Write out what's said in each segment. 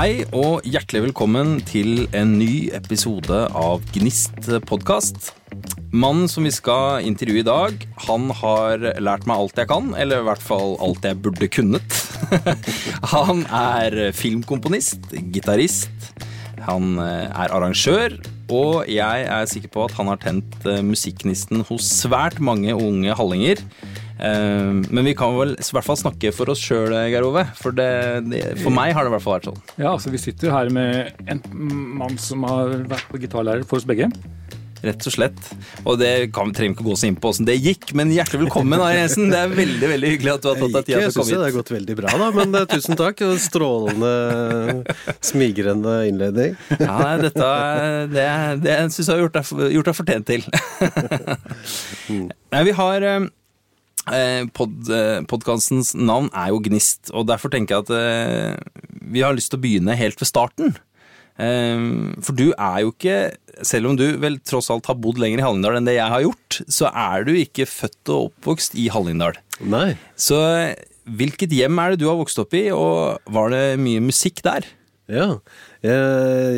Hei og hjertelig velkommen til en ny episode av Gnist podkast. Mannen som vi skal intervjue i dag, han har lært meg alt jeg kan, eller i hvert fall alt jeg burde kunnet. Han er filmkomponist, gitarist, han eh, er arrangør, og jeg er sikker på at han har tent eh, musikknisten hos svært mange unge hallinger. Eh, Men vi kan vel i hvert fall snakke for oss sjøl, Geir Ove. For, det, det, for meg har det i hvert fall vært sånn. Ja, altså Vi sitter her med en mann som har vært på gitarlærer for oss begge. Rett og slett. Og det kan, vi trenger ikke gå så inn på åssen det gikk, men hjertelig velkommen, Ari Jensen. Det er veldig veldig hyggelig at du har tatt deg tida Jeg til å syns komme det har gått veldig bra, da. Men det, tusen takk. Strålende, smigrende innledning. Ja, dette er- det, det syns jeg har gjort deg, gjort deg fortjent til. Nei, vi har eh, pod, eh, Podkastens navn er jo Gnist, og derfor tenker jeg at eh, vi har lyst til å begynne helt ved starten. Eh, For du er jo ikke, selv om du vel tross alt har bodd lenger i Hallingdal enn det jeg har gjort, så er du ikke født og oppvokst i Hallingdal. Nei. Så eh, hvilket hjem er det du har vokst opp i, og var det mye musikk der? Ja. Jeg,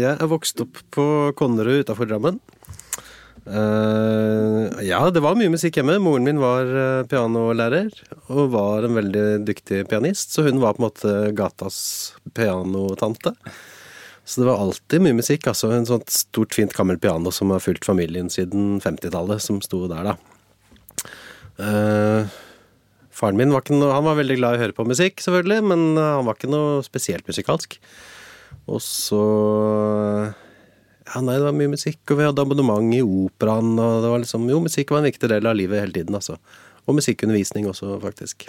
jeg er vokst opp på Konnerud utafor Drammen. Eh, ja, det var mye musikk hjemme. Moren min var uh, pianolærer og var en veldig dyktig pianist, så hun var på en måte gatas pianotante. Så det var alltid mye musikk. altså En sånt stort, fint gammelt piano som har fulgt familien siden 50-tallet, som sto der, da. Uh, faren min var ikke noe, han var veldig glad i å høre på musikk, selvfølgelig, men han var ikke noe spesielt musikalsk. Og så Ja, nei, det var mye musikk, og vi hadde abonnement i operaen, og det var liksom Jo, musikk var en viktig del av livet hele tiden, altså. Og musikkundervisning også, faktisk.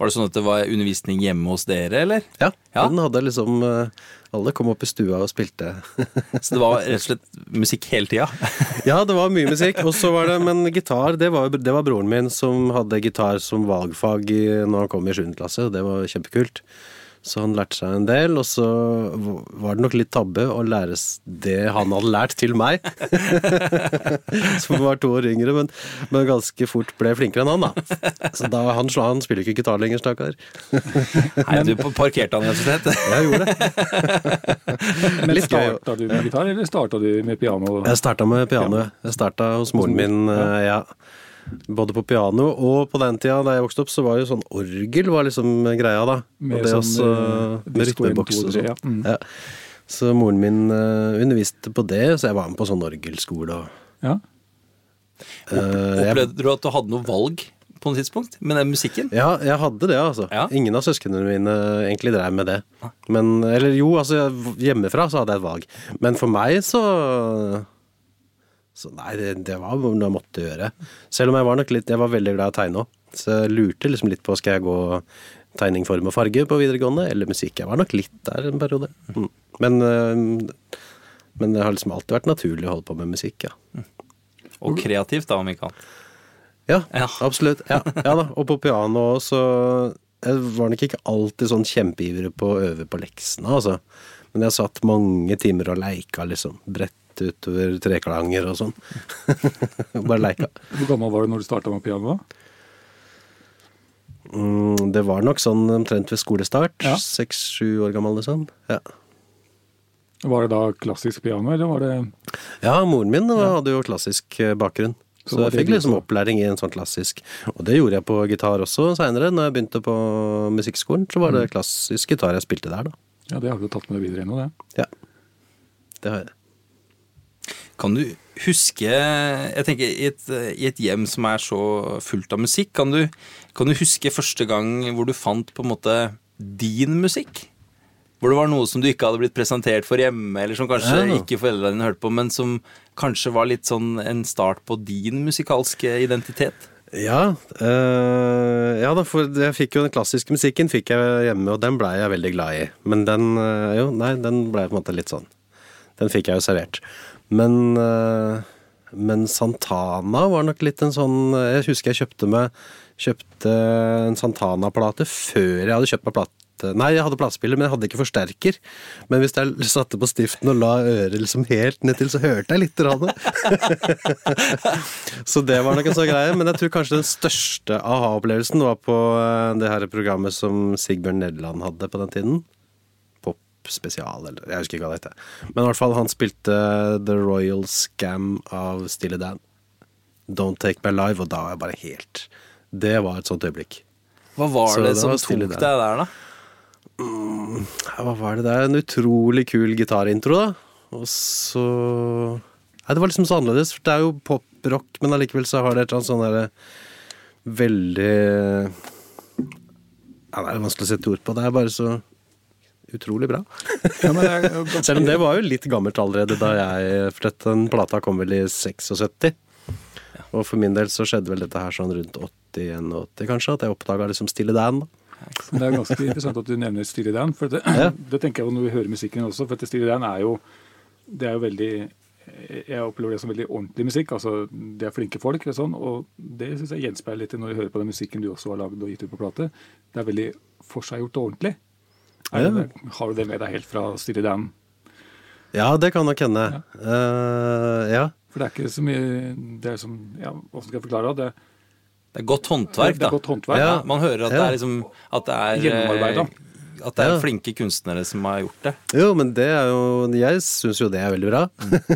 Var det sånn at det var undervisning hjemme hos dere, eller? Ja, Ja. Den hadde liksom eh, Alle kom opp i stua og spilte. Så det var rett og slett musikk hele tida? ja, det var mye musikk. Og så var det Men gitar, det var, det var broren min som hadde gitar som valgfag når han kom i 7. klasse, det var kjempekult. Så han lærte seg en del, og så var det nok litt tabbe å lære det han hadde lært til meg. som var to år yngre, men, men ganske fort ble flinkere enn han, da. Så da han, sla- han spiller ikke gitar lenger, stakkar. Nei, du parkerte han rett og slett. Jeg gjorde det. Men. Starta du med gitar, eller starta du med piano? Jeg starta med piano. Jeg starta hos moren min, eh, ja. Både på piano og på den tida da jeg vokste opp, så var jo sånn orgel var liksom greia, da. Med og det sånn, også, eh, med rytmeboks og 1, 2, 3, sånn. ja. Mm. Ja. Så moren min eh, underviste på det, så jeg var med på sånn orgelskole og Ja. eh, Opplevde du at du hadde noe valg på noe tidspunkt med den musikken? Ja, jeg hadde det, altså. Ja. Ingen av søsknene mine egentlig drev med det. Men, eller jo, altså hjemmefra så hadde jeg et valg. Men for meg så Så nei, det, det var noe jeg måtte gjøre. Selv om jeg var nok litt Jeg var veldig glad i å tegne òg. Så jeg lurte liksom litt på skal jeg gå tegning, form og farge på videregående, eller musikk. Jeg var nok litt der en periode. Mm. Men, øh, men det har liksom alltid vært naturlig å holde på med musikk, ja. Og kreativt, da, om ikke annet. Ja, Ja. absolutt. Ja, ja da. Og på piano så Jeg var nok ikke alltid sånn kjempeivrig på å øve på leksene, altså. Men jeg satt mange timer og leika, liksom. Brett utover treklanger og sånn. Bare leika. Hvor gammel var du når du starta med piano? Mm, det var nok sånn omtrent ved skolestart. Ja. Seks-sju år gammel, liksom. Ja. Var det da klassisk piano, eller var det ja, moren min hadde jo klassisk eh, bakgrunn. Så Så jeg fikk liksom opplæring i en sånn klassisk. Og det gjorde jeg på gitar også seinere. Når jeg begynte på musikkskolen, så var det Mm. klassisk gitar jeg spilte der, da. Ja, det har du tatt med deg videre ennå, det. Ja. Det har jeg. Kan du huske Jeg tenker i et, i et hjem som er så fullt av musikk, kan du, kan du huske første gang hvor du fant på en måte din musikk? Hvor det var noe som du ikke hadde blitt presentert for hjemme, eller som kanskje Ja. ikke foreldrene dine hørte på, men som kanskje var litt sånn en start på din musikalske identitet? Ja, øh, ja da, for jeg fikk jo den klassiske musikken fikk jeg hjemme, og den blei jeg veldig glad i. Men den, øh, jo, nei, den blei på en måte litt sånn. Den fikk jeg jo servert. Men, eh, men Santana var nok litt en sånn Jeg husker jeg kjøpte meg Kjøpte en Santana-plate før jeg hadde kjøpt meg plate Nei, jeg hadde platespiller, men jeg hadde ikke forsterker. Men hvis jeg satte på stiften og la øret liksom helt ned til, så hørte jeg litt. Rann. så det var nok en sånn greie. Men jeg tror kanskje den største aha-opplevelsen var på eh, det her programmet som Sigbjørn Nederland hadde på den tiden. Spesial, eller jeg husker ikke hva det heter. Men i hvert fall, han spilte The Royal Scam av Stille Dan. Don't Take Me Live, og da var jeg bare helt Det var et sånt øyeblikk. Hva var Så det det som var tok deg der. da? Ja, Hva var det der? En utrolig kul gitarintro, da. Og så Nei, det var liksom så annerledes. For det er jo poprock, men allikevel så har det et eller annet sånn derre veldig Ja, det er vanskelig å sette ord på. Det er bare så utrolig bra. Ja, er Selv om det var jo litt gammelt allerede da jeg For den plata kom vel i 76. Og for min del så skjedde vel dette her sånn rundt 81-80, kanskje, at jeg oppdaga liksom Stille Dan. da. Det er ganske interessant at du nevner Stille Dan. For det, Ja. det tenker jeg på når vi hører musikken også. For Steely Dan er jo Det er jo veldig Jeg opplever det som veldig ordentlig musikk. altså Det er flinke folk. Og, sånn, og det syns jeg gjenspeiler litt når vi hører på den musikken du også har lagd og gitt ut på plate. Det er veldig forseggjort og ordentlig. Er Ja. det, har du det med deg helt fra Stille Dan? Ja, det kan nok hende. Eh, ja. For det er ikke så mye det er som, ja, Hvordan skal jeg forklare det? Det er godt håndverk, det er godt håndverk. Ja. Man hører at det er liksom At det er Gjennomarbeida. Eh, At det er Ja. flinke kunstnere som har gjort det. Jo, men det er jo Jeg syns jo det er veldig bra.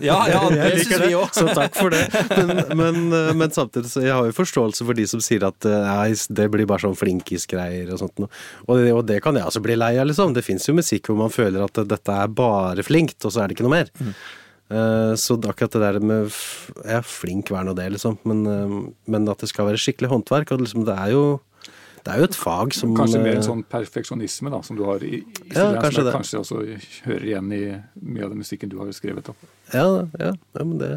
Ja, ja, det syns vi òg. Så takk for det. Men, men, eh, men samtidig så jeg har jo forståelse for de som sier at eh, nei, det blir bare sånn flinkisgreier og sånt noe. Og det, og det kan jeg også bli lei av, liksom. Det fins jo musikk hvor man føler at dette er bare flinkt, og så er det ikke noe mer. Mm. Så akkurat det der med Jeg er flink vær nå det, liksom. Men, eh, men at det skal være skikkelig håndverk. Og liksom, det er jo Det er jo et fag som Kanskje mer eh, en sånn perfeksjonisme da, som du har i, i Ja, kanskje som jeg det. kanskje også hører igjen i mye av den musikken du har skrevet. Da. Ja, ja, ja men det,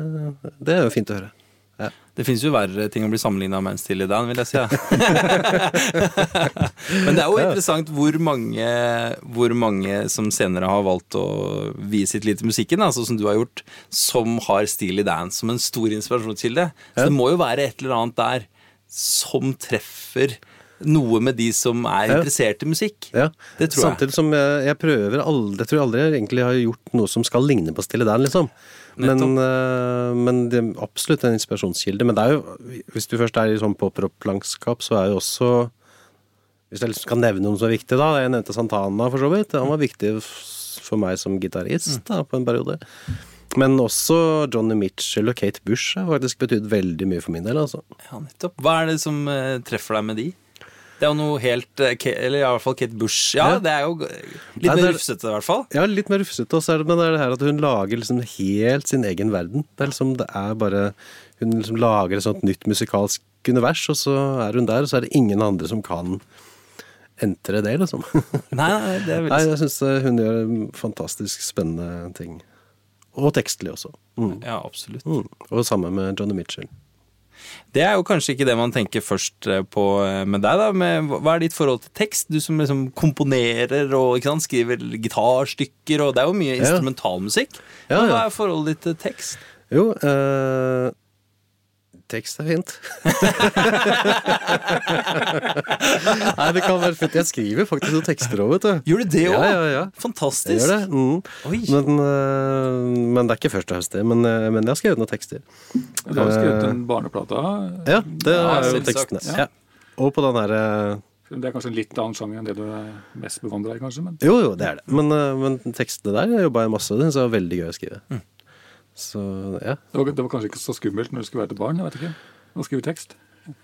det er jo fint å høre. Ja. Det fins jo verre ting å bli sammenligna med enn Stille Dan, vil jeg si. Men det er jo interessant hvor mange, hvor mange som senere har valgt å vie sitt liv til musikken, altså som du har gjort, som har Stille Dan som en stor inspirasjonskilde. Så det må jo være et eller annet der som treffer noe med de som er interessert i musikk. Ja. Det tror jeg. Samtidig som jeg, jeg prøver aldri, Jeg tror aldri jeg egentlig har gjort noe som skal ligne på Stille Dan, liksom. Men, uh, men det er absolutt en inspirasjonskilde. Men det er jo, hvis du først er i sånn pop-rock-landskap, så er jo også Hvis jeg liksom skal nevne noe som er viktig, da. Jeg nevnte Santana, for så vidt. Han var viktig for meg som gitarist da, på en periode. Men også Johnny Mitchell og Kate Bush har faktisk betydd veldig mye for min del, altså. Ja, nettopp. Hva er det som eh, treffer deg med de? Det er jo noe helt eh, Eller i hvert fall Kate Bush. Ja, Ja. det er jo litt Nei, mer er- rufsete, i hvert fall. Ja, litt mer rufsete. Og så er det, men det er det her at hun lager liksom helt sin egen verden. Det er liksom, det er bare Hun liksom lager et sånt nytt musikalsk univers, og så er hun der, og så er det ingen andre som kan entre det, liksom. Nei, nei, det er Nei, jeg syns hun gjør fantastisk spennende ting. Og tekstlig også. Mm. Ja, absolutt. Mm. Og sammen med Johnny Mitchell. Det er jo kanskje ikke det man tenker først eh, på eh, med deg, da. Med, hva er ditt forhold til tekst? Du som liksom komponerer og sant, skriver gitarstykker, og det er jo mye Ja. instrumentalmusikk. Ja, ja. Hva er forholdet ditt til tekst? Jo, eh, tekst er fint. Nei, det kan være fint. Jeg skriver faktisk noen tekster òg, vet du. Gjør du det òg? Ja, ja, ja. Fantastisk. Jeg gjør det. Mm. Oi. Men, øh, men det er ikke først og fremst det. Men, øh, men jeg har skrevet noen tekster. Du har skrevet en barneplate. Ja, det Ja, er jo tekstene. Ja. Ja. Og på den derre Det er kanskje en litt annen sjanger enn det du er mest bevandra i, kanskje. Men Jo, jo, det er det. Men, men tekstene der jobba jeg masse med, så det var veldig gøy å skrive. Mm. Så ja. det var, det var kanskje ikke så skummelt når du skulle være et barn? jeg vet ikke. Å skrive tekst?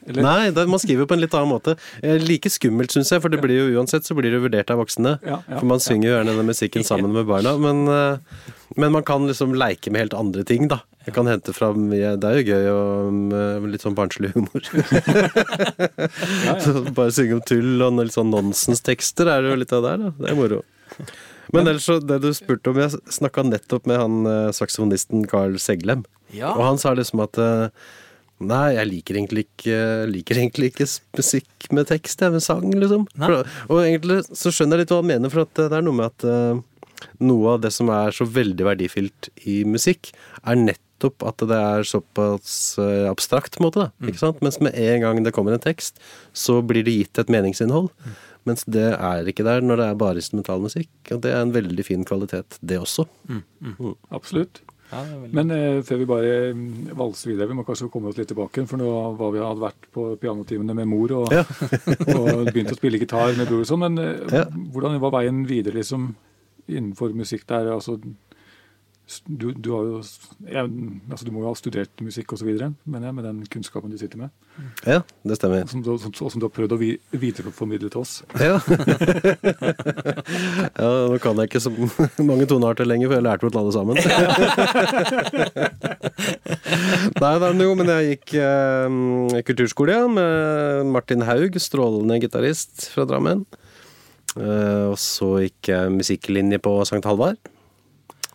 Eller? Nei, det, man skriver på en litt annen måte. Eh, Like skummelt, syns jeg, for det blir jo uansett så blir det vurdert av voksne. Ja, ja, for man synger jo gjerne den musikken sammen med barna. Men, øh, men man kan liksom leke med helt andre ting, da. Jeg kan hente fram Det er jo gøy og litt sånn barnslig humor. Så Bare synge om tull og litt sånn nonsenstekster er det jo litt av det der, da. Det er moro. Men ellers så, det du spurte om, jeg snakka nettopp med han eh, saksofonisten Carl Seglem. Ja. Og han sa liksom at eh, Nei, jeg liker egentlig ikke, liker egentlig ikke musikk med tekst, jeg, med sang, liksom. For, og egentlig så skjønner jeg litt hva han mener, for at eh, det er noe med at eh, noe av det som er så veldig verdifullt i musikk, er nettopp at det er såpass eh, abstrakt, på en måte. Da, ikke sant? Mens med en gang det kommer en tekst, så blir det gitt et meningsinnhold. Mens det er ikke der når det er bare instrumentalmusikk. Og det er en veldig fin kvalitet, det også. Absolutt. Ja, er veldig- Men eh, før vi bare mm, valser videre, vi må kanskje komme oss litt tilbake. For nå var vi hadde vært på pianotimene med mor og, Ja. og begynt å spille gitar med bror og sånn. Men eh, Ja. hvordan var veien videre, liksom? innenfor musikk der altså du, du, har jo jeg, altså Du må jo ha studert musikk osv., mener jeg, med den kunnskapen du sitter med. Ja, det stemmer. Som, du, som, som du har prøvd å vi, videreformidle til oss. Ja. ja, nå kan jeg ikke så mange tonearter lenger, for jeg lærte bort alle sammen. Nei, da, jo, men jeg gikk eh, kulturskole ja, med Martin Haug, strålende gitarist fra Drammen. Eh, og så gikk jeg musikklinje på St. Halvard.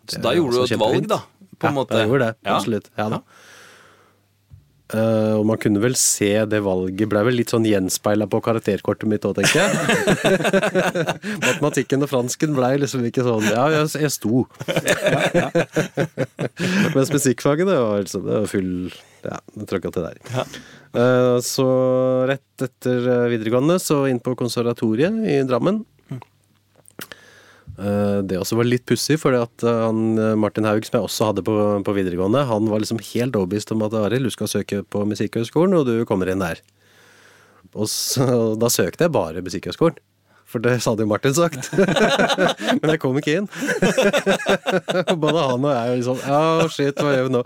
Så da gjorde du et valg, da? På en ja, måte. jeg gjorde det. Absolutt. Ja, da. Uh, og man kunne vel se det valget ble vel litt sånn gjenspeila på karakterkortet mitt òg, tenker jeg. Matematikken og fransken blei liksom ikke sånn Ja, jeg, jeg sto. Mens musikkfaget, det var liksom det var full Ja, det trøkka til der. Eh, så rett etter eh, videregående så inn på konservatoriet i Drammen. Eh, Det også var litt pussig, at eh, eh, Martin Haug, som jeg også hadde på, på videregående, han var liksom helt overbevist om at Arild, du skal søke på Musikkhøgskolen, og du kommer inn der. Og så, da søkte jeg bare Musikkhøgskolen. For det hadde jo Martin sagt. Men jeg kom ikke inn. Både han og jeg liksom Ja, shit, hva gjør vi nå?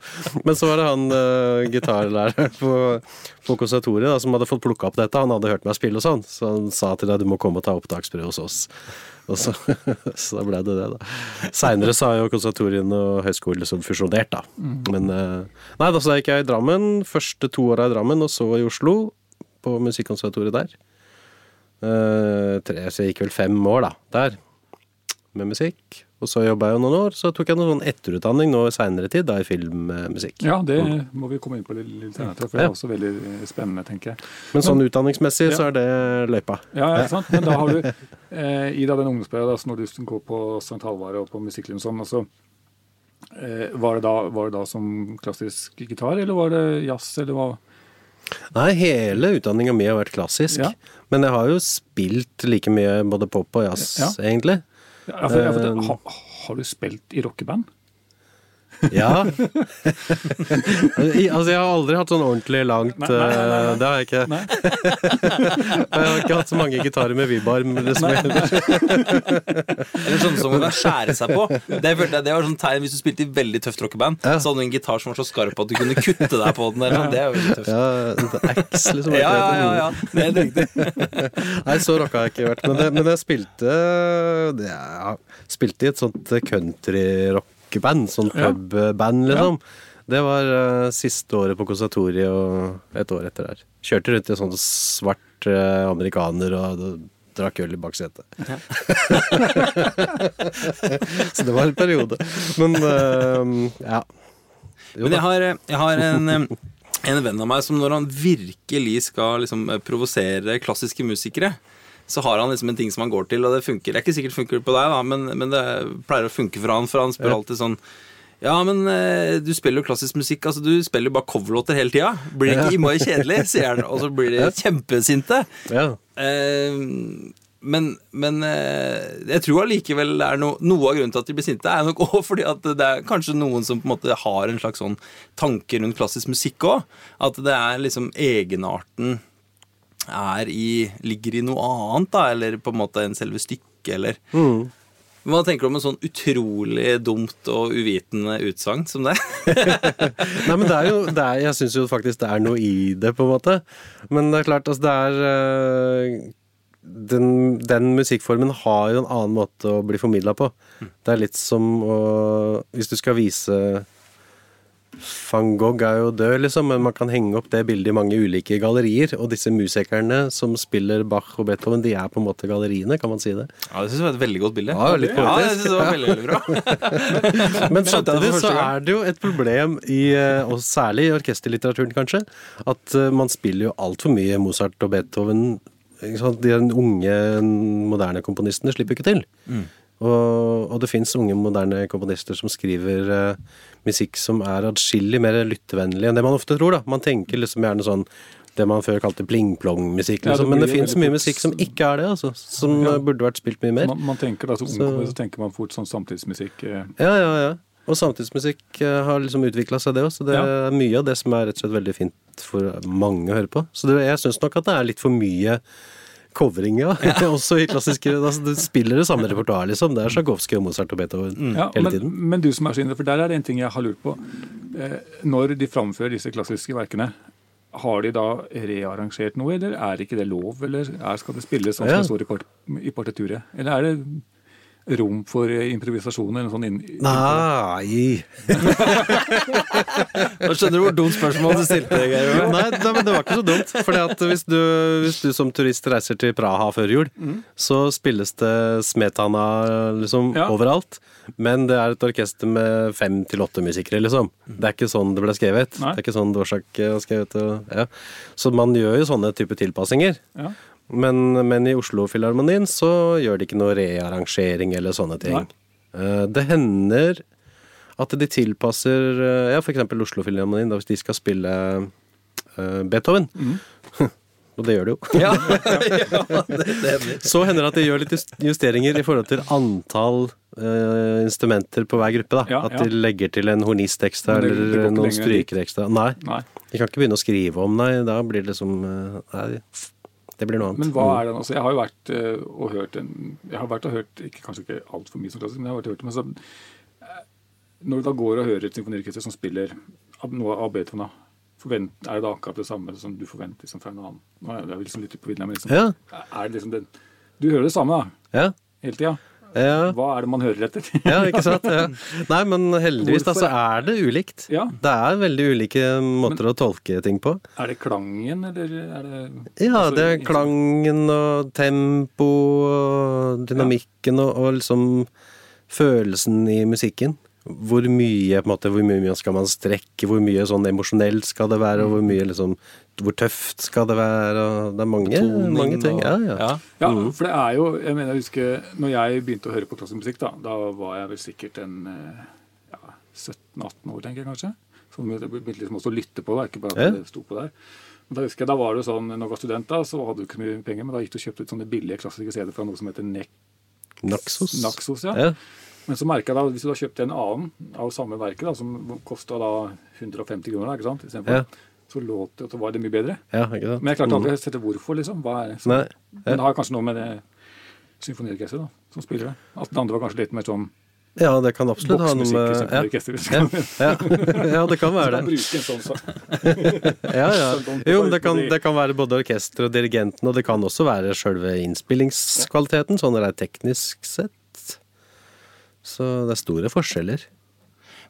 Men så var det han uh, gitarlæreren på, på konservatoriet som hadde fått plukka opp dette. Han hadde hørt meg spille og sånn, så han sa til deg du må komme og ta opptaksprøve hos oss. Og så, så ble det det, da. Seinere har jo konservatorien og høyskolen liksom fusjonert, da. Men uh, Nei, da så gikk jeg i Drammen. Første to åra i Drammen, og så i Oslo. På Musikkonservatoriet der. Uh, tre, så jeg gikk vel fem år da, der, med musikk. Og så jobba jeg jo noen år, så tok jeg noen sånn etterutdanning nå i seinere tid, da i filmmusikk. Ja, det må vi komme inn på litt, litt senere, for det er også veldig eh, spennende, tenker jeg. Men sånn utdanningsmessig Ja. så er det løypa. Ja, ja, ikke sant? Men da har du eh, i da den ungdomsperioden, altså når du går på St. Halvard og på musikklinjen sånn, altså, eh, var, det da, var det da som klassisk gitar, eller var det jazz, eller hva? Nei, hele utdanninga mi har vært klassisk. Ja. Men jeg har jo spilt like mye både pop og jazz, Ja. egentlig. Ja, for, for det, Eh, ha, har du spilt i rockeband? Ja. Altså, jeg har aldri hatt sånn ordentlig langt Nei, nei, nei, nei. eh, Det har jeg ikke. Nei. Jeg har ikke hatt så mange gitarer med vibarm. Liksom. Eller sånne som man kan skjære seg på. Det, følte jeg, det var sånn tegn Hvis du spilte i veldig tøft rockeband, Ja. så hadde du en gitar som var så skarp at du kunne kutte deg på den. Der, noe. Det er jo veldig tøft. Ja, Axe, liksom. Ja, ja, ja, ja. Det er riktig. Nei, så rocka har jeg ikke vært. Men, det, men jeg spilte det, Jeg spilte i et sånt countryrockeband. Sånn Ja. pubband, liksom. Det var uh, siste året på konservatoriet og et år etter der. Kjørte rundt i sånn svart uh, amerikaner og drakk øl i baksetet. så det var en periode. Men uh, ja. Jo Men jeg har, jeg har en, en venn av meg som når han virkelig skal liksom provosere klassiske musikere, så har han liksom en ting som han går til, og det funker. Det er ikke sikkert funker på deg, da, men, men det pleier å funke for han, for han spør alltid sånn ja, men eh, du spiller jo klassisk musikk. altså Du spiller jo bare coverlåter hele tida. Blir det ikke innmari kjedelig? sier han, og så blir de kjempesinte. Ja. Eh, men, men eh, jeg tror allikevel det er no, noe av grunnen til at de blir sinte, er nok òg fordi at det er kanskje noen som på en måte har en slags sånn tanke rundt klassisk musikk òg. At det er liksom egenarten i ligger i noe annet, da, eller på en måte enn selve stykket, eller Hva tenker du om en sånn utrolig dumt og uvitende utsagn som det? Nei, men det er jo det er, Jeg syns jo faktisk det er noe i det, på en måte. Men det er klart, altså det er øh, den, den musikkformen har jo en annen måte å bli formidla på. Det er litt som å Hvis du skal vise Van Gogh er jo død, liksom, men man kan henge opp det bildet i mange ulike gallerier. Og disse musikerne som spiller Bach og Beethoven, de er på en måte galleriene, kan man si det? Ja, Det syns jeg var et veldig godt bilde. Ja, litt ja, det synes jeg var veldig, veldig bra. Men samtidig så er det jo et problem i, eh, og særlig i orkesterlitteraturen kanskje, at eh, man spiller jo altfor mye Mozart og Beethoven. ikke sant? De unge, moderne komponistene slipper ikke til. Mm. Og, og det fins unge, moderne komponister som skriver uh, musikk som er adskillig mer lyttevennlig enn det man ofte tror. da. Man tenker liksom gjerne sånn det man før kalte pling-plong-musikk. Ja, Liksom. Men det fins mye musikk som ikke er det, altså. Som Ja. burde vært spilt mye mer. Man, man tenker da, Som Så- så tenker man fort sånn samtidsmusikk. eh, Ja, ja, ja. Og samtidsmusikk eh, har liksom utvikla seg, det òg. Så det Ja. er mye av det som er rett og slett veldig fint for mange å høre på. Så det, jeg syns nok at det er litt for mye covering, ja. Også i klassiske altså, Du spiller det samme repertoaret, liksom. Det er Tsjajkovskij og Mozart og Beethoven Ja, hele men, tiden. men du som er så inne, for der er det en ting jeg har lurt på. Eh, når de framfører disse klassiske verkene, har de da rearrangert noe, eller er ikke det lov? Eller er, skal det spilles sånn som det står i partituret? Eller er det rom for improvisasjoner? Sånn Nei Nå skjønner du hvor dumt spørsmål du stilte. Geir. Nei, da, men det var ikke så dumt. Fordi at hvis du, hvis du som turist reiser til Praha før jul, så spilles det Smetana liksom Ja. overalt. Men det er et orkester med fem til åtte musikere, liksom. Det er ikke sånn det ble skrevet. Nei. Det er ikke sånn Dvorsak har skrevet. Og, ja. Så man gjør jo sånne type tilpassinger. Ja. Men, men i Oslo-filharmonien så gjør de ikke noe rearrangering eller sånne ting. Nei. Eh, Det hender at de tilpasser eh, Ja, eksempel Oslo-filharmonien, hvis de skal spille uh, Beethoven. Og det gjør det jo. Ja, ja det, det. Så hender det at de gjør litt justeringer i forhold til antall uh, instrumenter på hver gruppe. da. Ja, at de legger til en hornist ekstra eller noen stryker ekstra. Nei, Nei. de kan ikke begynne å skrive om, nei. Da blir det liksom Nei, det blir noe annet. Men hva er det altså, Jeg har jo vært eh, og hørt en Jeg har vært og hørt ikke, kanskje ikke altfor mye som klassisk, men jeg har vært og hørt men så, eh, Når du da går og hører et symfoniorkester som spiller noe av Beethoven, da, forvent, er det da akkurat det samme som du forventer liksom, fra en annen? Nå er jeg liksom litt på vidden, men liksom, Ja. er det liksom den, Du hører det samme da, Ja, hele tida. Ja. Hva er det man hører etter? Ja, ikke sant? Ja. Nei, men heldigvis da, så er det ulikt. Ja. Det er veldig ulike måter å tolke ting på. er det klangen, eller er det Ja, altså, det er klangen og tempo og dynamikken og, og liksom følelsen i musikken. Hvor mye, på en måte, hvor mye skal man strekke, hvor mye sånn emosjonelt skal det være, og hvor mye liksom Hvor tøft skal det være, og det er mange, Toning mange ting. og- Ja, ja. ja. Ja, Mm. for det er jo Jeg mener, jeg husker når jeg begynte å høre på klassisk musikk, da, da var jeg vel sikkert en ja, 17-18 år, tenker jeg kanskje. Så jeg begynte liksom også å lytte på det, ikke bare at det sto på der. Men da husker jeg, da var det sånn, når jeg var student, da, så hadde du ikke mye penger, men da gikk du og kjøpte ut sånne billige klassiske CD fra noe som heter Nek Naxos. Naxos. Ja. Ja. Men så merka jeg da, hvis du da kjøpte en annen av samme verket, da, som kosta da 150 kroner, ikke sant, istedenfor, Ja. Så låt det, så var det mye bedre. ja, ikke sant? Men jeg klarte aldri å sette hvorfor, liksom. Hva er det? Nei. Men det har kanskje noe med det symfoniorkesteret da, som spiller det. At det andre var kanskje litt mer sånn Ja, det kan absolutt ha noe med ja. du Ja, ja. ja, det kan Så være det. sånn. Ja, ja. Sånn, Jo, det kan, det kan være både orkester og dirigenten, og det kan også være sjølve innspillingskvaliteten, sånn det er teknisk sett. Så det er store forskjeller.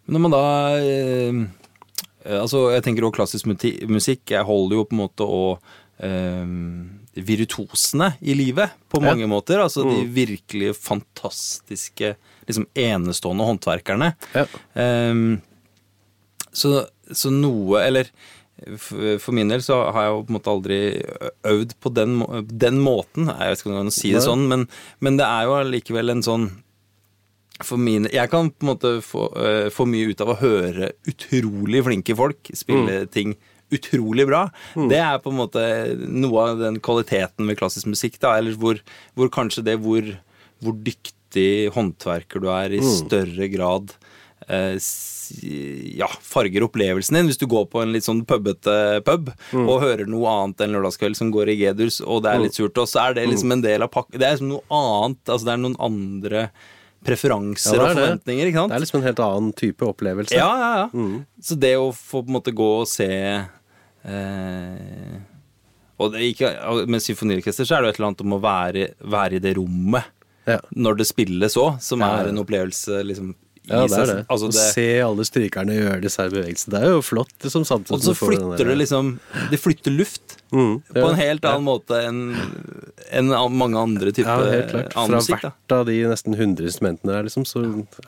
Men når man da eh, Altså, jeg tenker også klassisk musikk. Jeg holder jo på en måte å eh, Virtuosene i livet, på Ja. mange måter. Altså de virkelig fantastiske, liksom enestående håndverkerne. Ja. Eh, så, så noe Eller for, min del så har jeg jo på en måte aldri øvd på den, den måten. Jeg vet ikke om jeg kan si det sånn, men, men det er jo allikevel en sånn mine, jeg kan på en måte få, uh, få mye ut av å høre utrolig flinke folk spille ting utrolig bra. Det er på en måte noe av den kvaliteten ved klassisk musikk. da, Eller hvor, hvor kanskje det hvor, hvor dyktig håndverker du er, i større grad eh, ja, farger opplevelsen din. Hvis du går på en litt sånn pubete pub og hører noe annet enn Lørdagskveld som går i G-durs, og det er litt surt, og så er det liksom en del av pakken Det er liksom noe annet. Altså det er noen andre preferanser Ja, og forventninger, ikke sant? Det er liksom en helt annen type opplevelse. Ja, ja, ja. Så det å få på en måte gå og se eh, Og det ikke, med symfoniorkester så er det jo et eller annet om å være, være i det rommet Ja. når det spilles òg, som er en opplevelse liksom Ja, det er det. Altså, Å se alle strykerne gjøre disse bevegelsene. Det er jo flott. liksom samtidig og så flytter der- det liksom Det flytter luft Mm, på en helt annen måte enn en mange andre Ja, helt klart. Fra musikk. da hvert av de nesten 100 instrumentene der, liksom, så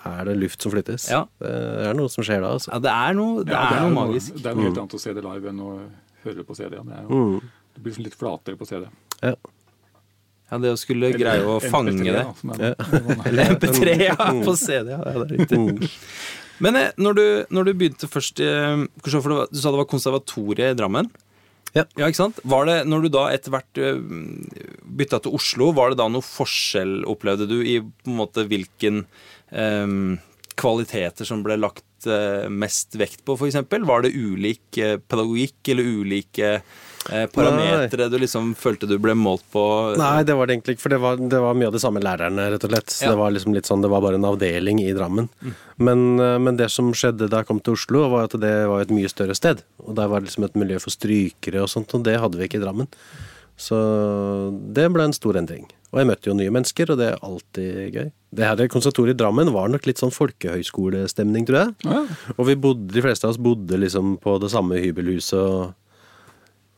er det luft som flyttes. Ja. Det er noe som skjer da, altså. Ja, det er noe, det Ja, er noe magisk. Det er noe helt annet å se det live enn å høre det på CD. Ja. Det, er jo, Mm. det blir liksom litt flatere på CD. Ja. Ja, det å skulle greie å fange MP3 det. er- Eller MP3, ja, på CD. Ja, ja det er riktig. Men eh, når du, når du begynte først i Kristoffer, for det var- Du sa det var konservatoriet i Drammen? Ja. ikke sant? Var det, Når du da etter hvert eh, bytta til Oslo, var det da noe forskjell, opplevde du, i på en måte hvilken um, kvaliteter som ble lagt eh, mest vekt på, f.eks.? Var det ulik eh, pedagogikk eller ulike eh, parametere du liksom følte du ble målt på? Nei, det var det egentlig ikke, for det var, det var mye av de samme lærerne, rett og slett. Så Ja. det var liksom litt sånn, det var bare en avdeling i Drammen. Men, eh, men det som skjedde da jeg kom til Oslo, var at det var et mye større sted. Og der var det liksom et miljø for strykere og sånt, og det hadde vi ikke i Drammen. Så det ble en stor endring. Og jeg møtte jo nye mennesker, og det er alltid gøy. Det her konservatoriet i Drammen var nok litt sånn folkehøyskolestemning, tror jeg. Ja, Og vi bodde, de fleste av oss bodde liksom på det samme hybelhuset. Og,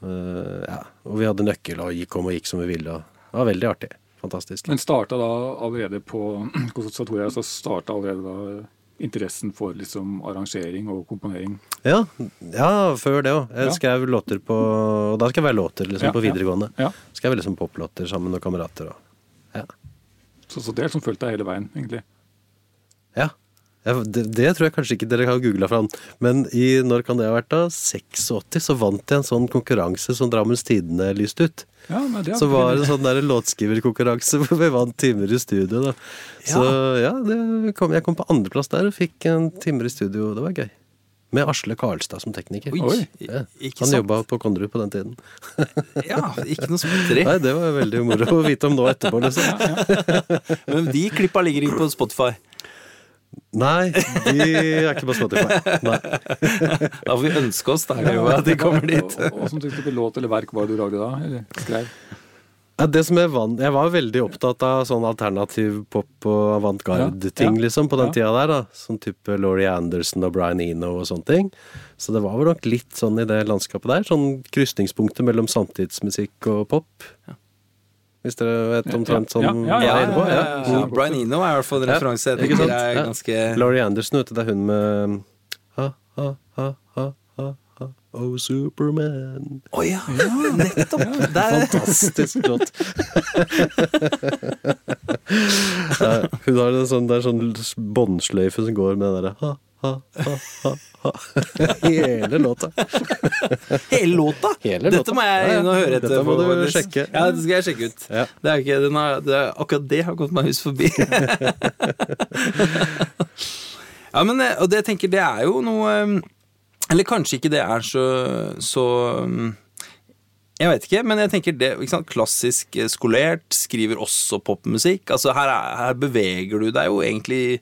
øh, ja, og vi hadde nøkkel og gikk om og gikk som vi ville. Og det var veldig artig. Fantastisk. Men starta da allerede på konservatoriet, så starta allerede da interessen for liksom arrangering og komponering? Ja, ja før det òg. Jeg Ja. skrev låter på Og da skrev jeg låter liksom Ja, på videregående. Ja. Skrev liksom poplåter sammen med kamerater. Og, ja. Så, så det er liksom fulgt deg hele veien, egentlig. ja. Ja, det, det tror jeg kanskje ikke dere har googla fram, men i når kan det ha vært da? 86 så vant jeg en sånn konkurranse som Drammens Tidende lyste ut. Ja, men det Så var det en sånn der låtskriverkonkurranse hvor vi vant timer i studio. Da. Så ja, det kom, jeg kom på andreplass der og fikk en timer i studio. Det var gøy. Med Asle Karlstad som tekniker. Oi. Ja. ikke Han jobba på Konrud på den tiden. Ja, ikke noe småtteri. Nei, det var veldig moro å vite om nå etterpå, liksom. Men de klippa ligger ikke på Spotify. Nei, de er ikke på Spotify. Nei. Da får vi ønske oss der, jo, at de kommer dit. Åssen og, og som type låt eller verk var det du lagde da? Eller skrev? Ja, det som jeg, vant, jeg var veldig opptatt av sånn alternativ pop og avantgarde-ting Ja, ja, liksom, på den ja. tida der. da Sånn type Laurie Anderson og Brian Eno og sånne ting. Så det var vel nok litt sånn i det landskapet der. Sånn krysningspunktet mellom samtidsmusikk og pop. Hvis dere vet omtrent sånn Ja, ja, hva jeg er inne på? ja, Ja. ja. Brian Eno er i hvert fall en referanse jeg tenker er Ja. ganske Laurie Anderson, vet du, det er hun med ha, ha, ha, ha, ha, ha, Oh, Superman. Å ja, nettopp! Der. Fantastisk låt. Hun har en sånn, det er sånn båndsløyfe som går med det derre ha, ha, ha, ha. Hele låta. Hele låta? Hele Dette låta. må jeg inn og høre etter. Dette må du sjekke. Ja, det skal jeg sjekke ut. Ja. Det er ikke, den har, det er, akkurat det har gått meg hus forbi. ja, men eh, og det jeg tenker, det er jo noe eh, Eller kanskje ikke det er så, så mm, jeg vet ikke, men jeg tenker det, klassisk eh, skolert, skriver også popmusikk. Altså her, er, her beveger du deg jo egentlig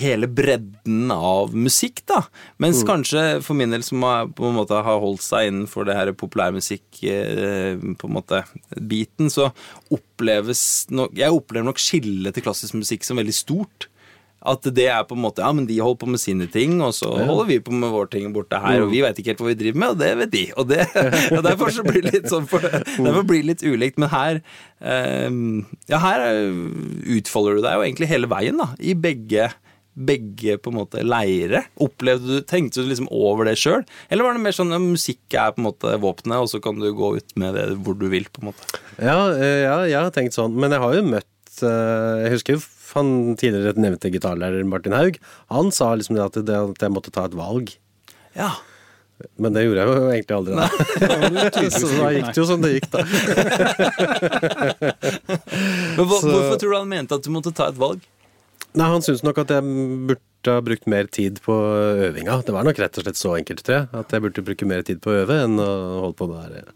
hele bredden av musikk, da. Mens kanskje for min del som har, på en måte har holdt seg innenfor det her populærmusikk eh, på en måte biten, så oppleves nok Jeg opplever nok skillet til klassisk musikk som veldig stort. At det er på en måte Ja, men de holder på med sine ting, og så holder vi på med våre ting borte her, og vi veit ikke helt hva vi driver med, og det vet de. Og, det, og derfor så blir det litt sånn for, Derfor blir det litt ulikt. Men her eh, Ja, her eh, utfolder du deg jo egentlig hele veien, da. I begge begge på en måte leire. Opplevde du, Tenkte du liksom over det sjøl? Eller var det mer sånn at musikk er på en måte våpenet, og så kan du gå ut med det hvor du vil? på en måte? Ja, eh, ja, jeg har tenkt sånn. Men jeg har jo møtt eh, Jeg husker jo han tidligere nevnte gitarlæreren Martin Haug. Han sa liksom at, det, at jeg måtte ta et valg. Ja. Men det gjorde jeg jo egentlig aldri. Da. Så da gikk det jo som det gikk, da. Men hva, Så- Hvorfor tror du han mente at du måtte ta et valg? Nei, Han syntes nok at jeg burde ha brukt mer tid på øvinga. Det var nok rett og slett så enkelt, tror jeg. At jeg burde bruke mer tid på å øve enn å holde på med det her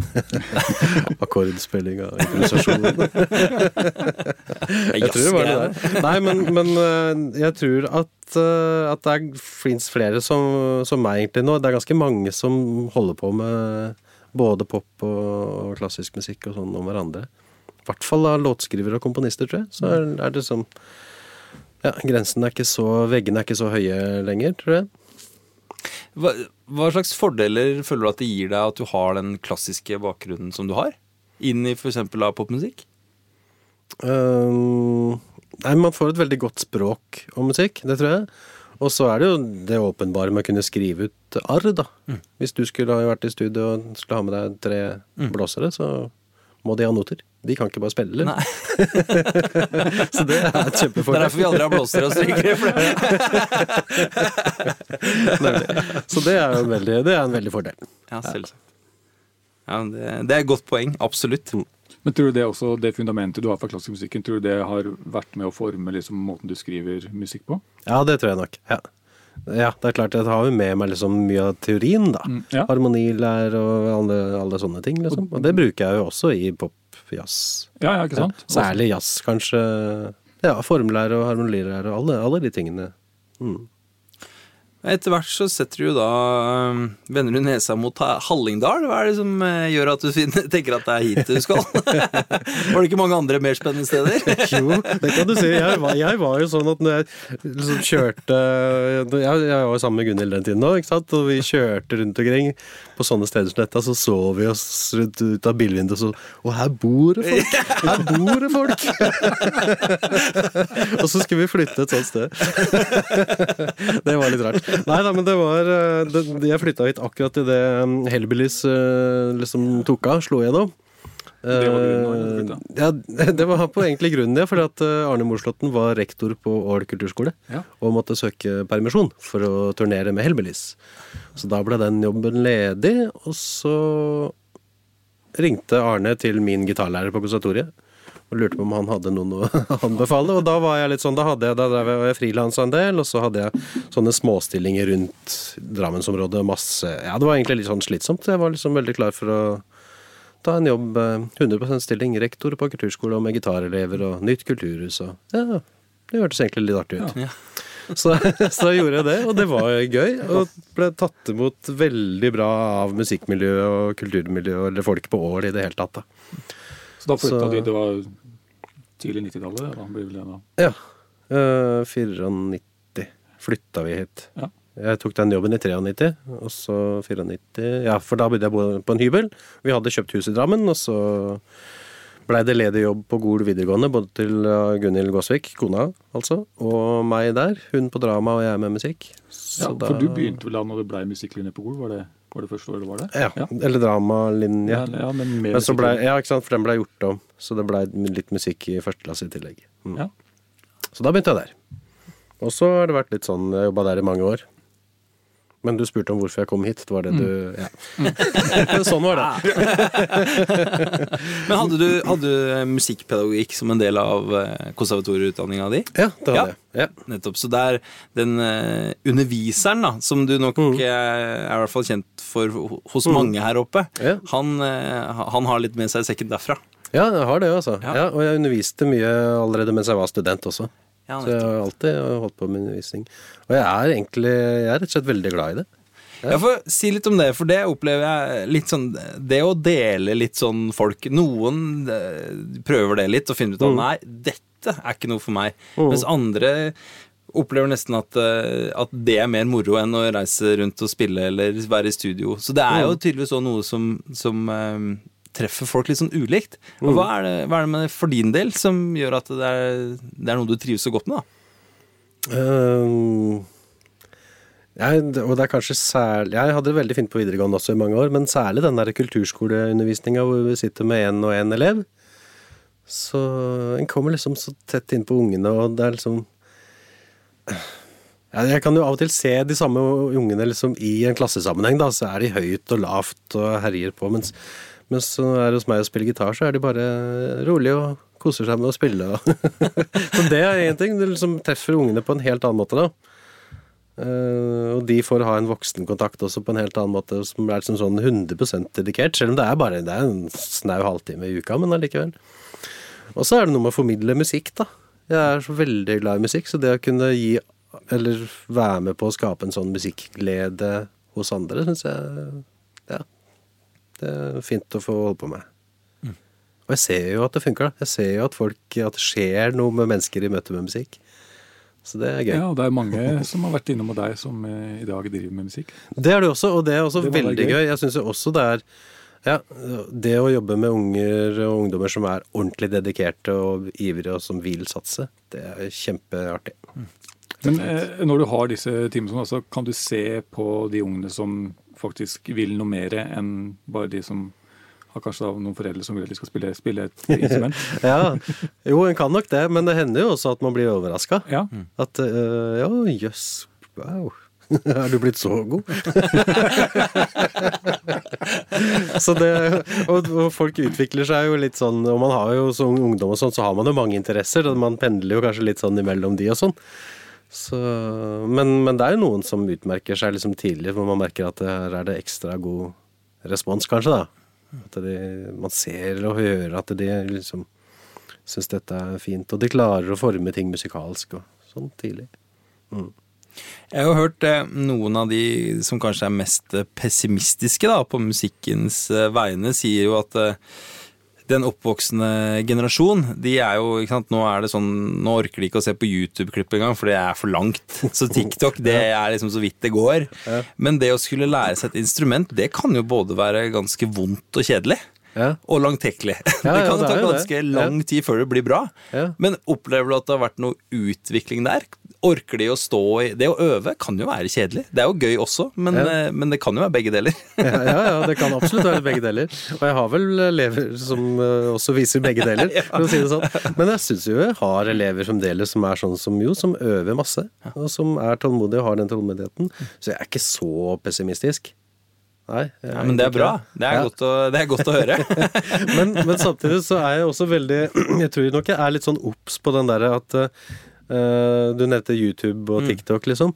akkordspilling og improvisasjon. Jeg tror det var det der. Nei, men, men øh, jeg tror at, øh, at det fins flere som, som meg egentlig nå. Det er ganske mange som holder på med både pop og klassisk musikk og sånn om hverandre. I hvert fall av låtskrivere og komponister, tror jeg. Så er, det som ja, Grensen er ikke så Veggene er ikke så høye lenger, tror jeg. Hva, hva slags fordeler føler du at det gir deg at du har den klassiske bakgrunnen som du har? Inn i f.eks. popmusikk? Um, nei, man får et veldig godt språk om musikk, det tror jeg. Og så er det jo det åpenbare med å kunne skrive ut arr, da. Hvis du skulle ha vært i studio og skulle ha med deg tre blåsere, så må de ha noter. De kan ikke bare spille, eller? Nei. Så det er et Det er derfor vi aldri har blåsere og det- Så det er en veldig, det er en veldig fordel. Ja, selvsagt. Ja, det, det er et godt poeng. Absolutt. Men tror du det også, det fundamentet du har for klassisk musikken, tror du det har vært med å forme liksom, måten du skriver musikk på? Ja, det tror jeg nok. Ja. ja det er klart jeg har jo med meg liksom mye av teorien, da. Mm, ja. Harmonilær og alle, alle sånne ting, liksom. Og det bruker jeg jo også i pop, jazz. Ja, ja, ikke sant? Særlig jazz, kanskje. Ja, formlære og harmonilære og alle, alle de tingene. Mm. Etter hvert så setter du jo da øh, Vender du nesa mot Hallingdal? Hva er det som øh, gjør at du tenker at det er hit du skal? Var det ikke mange andre mer spennende steder? Jo, det kan du si. Jeg var, jeg var jo sånn at når jeg liksom kjørte Jeg, jeg var jo sammen med Gunhild den tiden òg. Og vi kjørte rundt omkring på sånne steder som dette, så så vi oss rundt ut av bilvinduet og så Og her bor det folk! Her bor det folk! og så skulle vi flytte et sånt sted. det var litt rart. Nei da, men det var eh, det, Jeg flytta hit akkurat idet Hellbillies eh, liksom tok av, slo gjennom. Det var grunnen flyttet? Ja, det var på egentlig grunnen, ja. Fordi at eh, Arne Morslåtten var rektor på Ål kulturskole Ja. og måtte søke permisjon for å turnere med Hellbillies. Så da ble den jobben ledig, og så ringte Arne til min gitarlærer på konservatoriet og lurte på om han hadde noen å anbefale. Og da var jeg litt sånn, da hadde jeg, da drev jeg, var jeg frilansa en del, og så hadde jeg sånne småstillinger rundt Drammensområdet. Masse Ja, det var egentlig litt sånn slitsomt. Jeg var liksom veldig klar for å ta en jobb, eh, 100 stilling, rektor på kulturskole og med gitarelever og nytt kulturhus og Ja, det hørtes egentlig litt artig ut. Ja. Så, så gjorde jeg det, og det var gøy. Og ble tatt imot veldig bra av musikkmiljøet og kulturmiljøet, eller folk på Ål i det hele tatt. da. Så da flytta du, de, det var tidlig 90-tallet? Da blir vel det da. Ja. Uh, 94 flytta vi hit. Ja. Jeg tok den jobben i 93, og så 94 Ja, for da begynte jeg å bo på en hybel. Vi hadde kjøpt hus i Drammen, og så blei det ledig jobb på Gol videregående, både til Gunhild Gåsvik, kona altså, og meg der. Hun på drama og jeg med musikk. Så Ja, da- for du begynte vel da når det ble musikklinje på Gol? Var det, var det første året det var det? Ja, Ja. eller dramalinje. Ja, ja, men mer Men så ble, ja, ikke sant, for den ble gjort om, så det blei litt musikk i første klasse i tillegg. Mm. Ja. Så da begynte jeg der. Og så har det vært litt sånn, jeg jobba der i mange år. Men du spurte om hvorfor jeg kom hit. Det var det du Ja. sånn var det. Men hadde du, hadde du musikkpedagogikk som en del av eh, konservatorieutdanninga di? Ja, det Ja. hadde jeg. Ja. Nettopp. Så det er den eh, underviseren, da, som du nok Mm. eh, er i hvert fall kjent for ho- hos mange her oppe, Ja. han, eh, han har litt med seg i sekken derfra. ja, jeg har det, altså. Ja. Ja. og jeg underviste mye allerede mens jeg var student også. Ja, Så jeg har alltid holdt på med undervisning. Og jeg er egentlig Jeg er rett og slett veldig glad i det. Ja, for Si litt om det, for det opplever jeg litt sånn Det å dele litt sånn folk Noen eh, prøver det litt og finner ut at nei, dette er ikke noe for meg. Mens andre opplever nesten at, eh, at det er mer moro enn å reise rundt og spille eller være i studio. Så det er jo tydeligvis også noe som, som eh, treffer folk litt sånn ulikt. Mm. hva, er det, hva er det med for din del som gjør at det er, det er noe du trives så godt med? da? Ehm, jeg, og det er kanskje særlig Jeg hadde det veldig fint på videregående også i mange år, men særlig den der kulturskoleundervisninga hvor vi sitter med én og én elev. Så en kommer liksom så tett innpå ungene, og det er liksom ja, Jeg kan jo av og til se de samme ungene liksom i en klassesammenheng, da. Så er de høyt og lavt og herjer på. Mens, mens det er hos meg å spille gitar, så er de bare rolige og koser seg med å spille. så det er én ting. Det liksom treffer ungene på en helt annen måte, da. Uh, og de får ha en voksenkontakt også på en helt annen måte, som er liksom sånn 100 dedikert. Selv om det er bare det er en snau halvtime i uka, men allikevel. Og så er det noe med å formidle musikk, da. Jeg er så veldig glad i musikk, så det å kunne gi eller være med på å skape en sånn musikkglede hos andre, syns jeg Ja. Det er fint å få holde på med. Og jeg ser jo at det funker. Jeg ser jo at folk At det skjer noe med mennesker i møte med musikk. Så det er gøy. Ja, og det er mange som har vært innom med deg, som eh, i dag driver med musikk. Det er det også, og det er også Det veldig gøy. gøy. Jeg syns også det er ja, det å jobbe med unger og ungdommer som er ordentlig dedikerte og ivrige og som vil satse, det er kjempeartig. Men eh, når du har disse timene, altså, kan du se på de ungene som faktisk vil noe mer enn bare de som har kanskje da noen foreldre som vil at de skal spille, spille et instrument. Ja, jo, en kan nok det, men det hender jo også at man blir overraska. Ja, At øh, ja, jøss, wow. Er du blitt så god? så det og, og folk utvikler seg jo litt sånn, og man har jo som ungdom og sånn, så har man jo mange interesser, man pendler jo kanskje litt sånn imellom de og sånn. Så, men, men det er jo noen som utmerker seg liksom tidlig, hvor man merker at her er det ekstra god respons, kanskje, da. At de, man ser og hører at de liksom syns dette er fint, og de klarer å forme ting musikalsk og sånn tidlig. Mm. Jeg har jo hørt eh, noen av de som kanskje er mest eh, pessimistiske da, på musikkens eh, vegne, sier jo at den oppvoksende generasjon, de er jo ikke sant, Nå er det sånn Nå orker de ikke å se på YouTube-klipp engang, for det er for langt. Så TikTok, det er liksom så vidt det går. Men det å skulle lære seg et instrument, det kan jo både være ganske vondt og kjedelig. Ja. Og langtekkelig. Ja, det ja, kan det ta ganske det. lang tid før det blir bra. Ja. Men opplever du at det har vært noe utvikling der? Orker de å stå i Det å øve kan jo være kjedelig. Det er jo gøy også, men, Ja. eh, men det kan jo være begge deler. Ja, ja, ja, det kan absolutt være begge deler. Og jeg har vel elever som eh, også viser begge deler, for å si det sånn. Men jeg syns jo jeg har elever fremdeles som er sånn som jo, som øver masse. Og som er tålmodige og har den tålmodigheten. Så jeg er ikke så pessimistisk. Nei. Ja, men det er bra. Det er, Ja. godt, å, det er godt å høre. men, men samtidig så er jeg også veldig Jeg tror nok jeg er litt sånn obs på den derre at eh, Du nevnte YouTube og TikTok, liksom.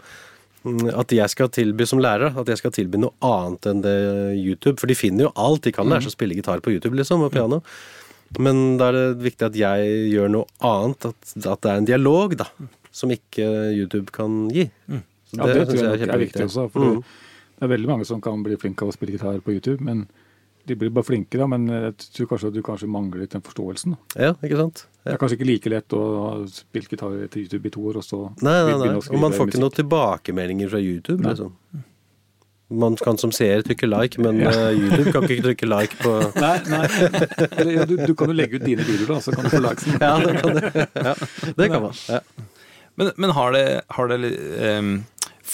Mm, At jeg skal tilby som lærer At jeg skal tilby noe annet enn det YouTube. For de finner jo alt. De kan lære seg å spille gitar på YouTube, liksom, og piano. Men da er det viktig at jeg gjør noe annet. At, at det er en dialog, da. Som ikke YouTube kan gi. Så Ja, det, tror synes jeg, er er viktig også. For Mm. det er veldig mange som kan bli flinke av å spille gitar på YouTube. men De blir bare flinke, da, men jeg tror kanskje at du kanskje mangler litt den forståelsen. Da. Ja, ikke sant? Det er kanskje ikke like lett å spille gitar til YouTube i to år, og så Nei, nei, nei. Og man får ikke noen tilbakemeldinger fra YouTube, Nei. liksom. Man kan som seer trykke like, men eh, YouTube kan ikke trykke like på Nei, nei. Ja, du, du kan jo legge ut dine videoer, da, så kan du få likesen. Ja, det kan det. Ja, det kan man. Ja. Men, men har det, har det um,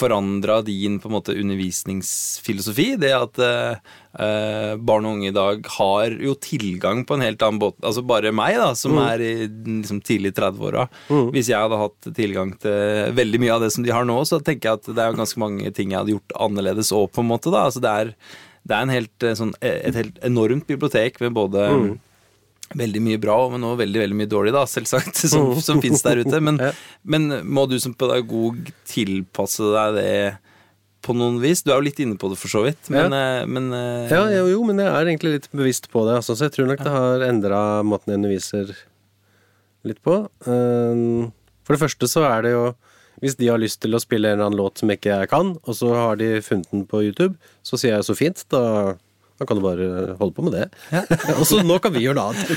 forandra din på en måte undervisningsfilosofi? Det at eh, eh, barn og unge i dag har jo tilgang på en helt annen båt Altså bare meg, da, som Mm. er i liksom, tidlig 30-åra. Hvis jeg hadde hatt tilgang til veldig mye av det som de har nå, så tenker jeg at det er ganske mange ting jeg hadde gjort annerledes òg, på en måte. da, altså det er det er en helt, eh, sånn, et helt enormt bibliotek med både Mm. Veldig mye bra, men også veldig veldig mye dårlig, da, selvsagt, som, som fins der ute. Men. Men må du som pedagog tilpasse deg det på noen vis? Du er jo litt inne på det, for så vidt. Men, ja. men eh, Ja, jo, jo, men jeg er egentlig litt bevisst på det. Altså, så jeg tror nok det har endra måten jeg underviser litt på. Um, For det første så er det jo Hvis de har lyst til å spille en eller annen låt som ikke jeg kan, og så har de funnet den på YouTube, så sier jeg så fint, da, da kan du bare holde på med det. og så nå kan vi gjøre noe annet.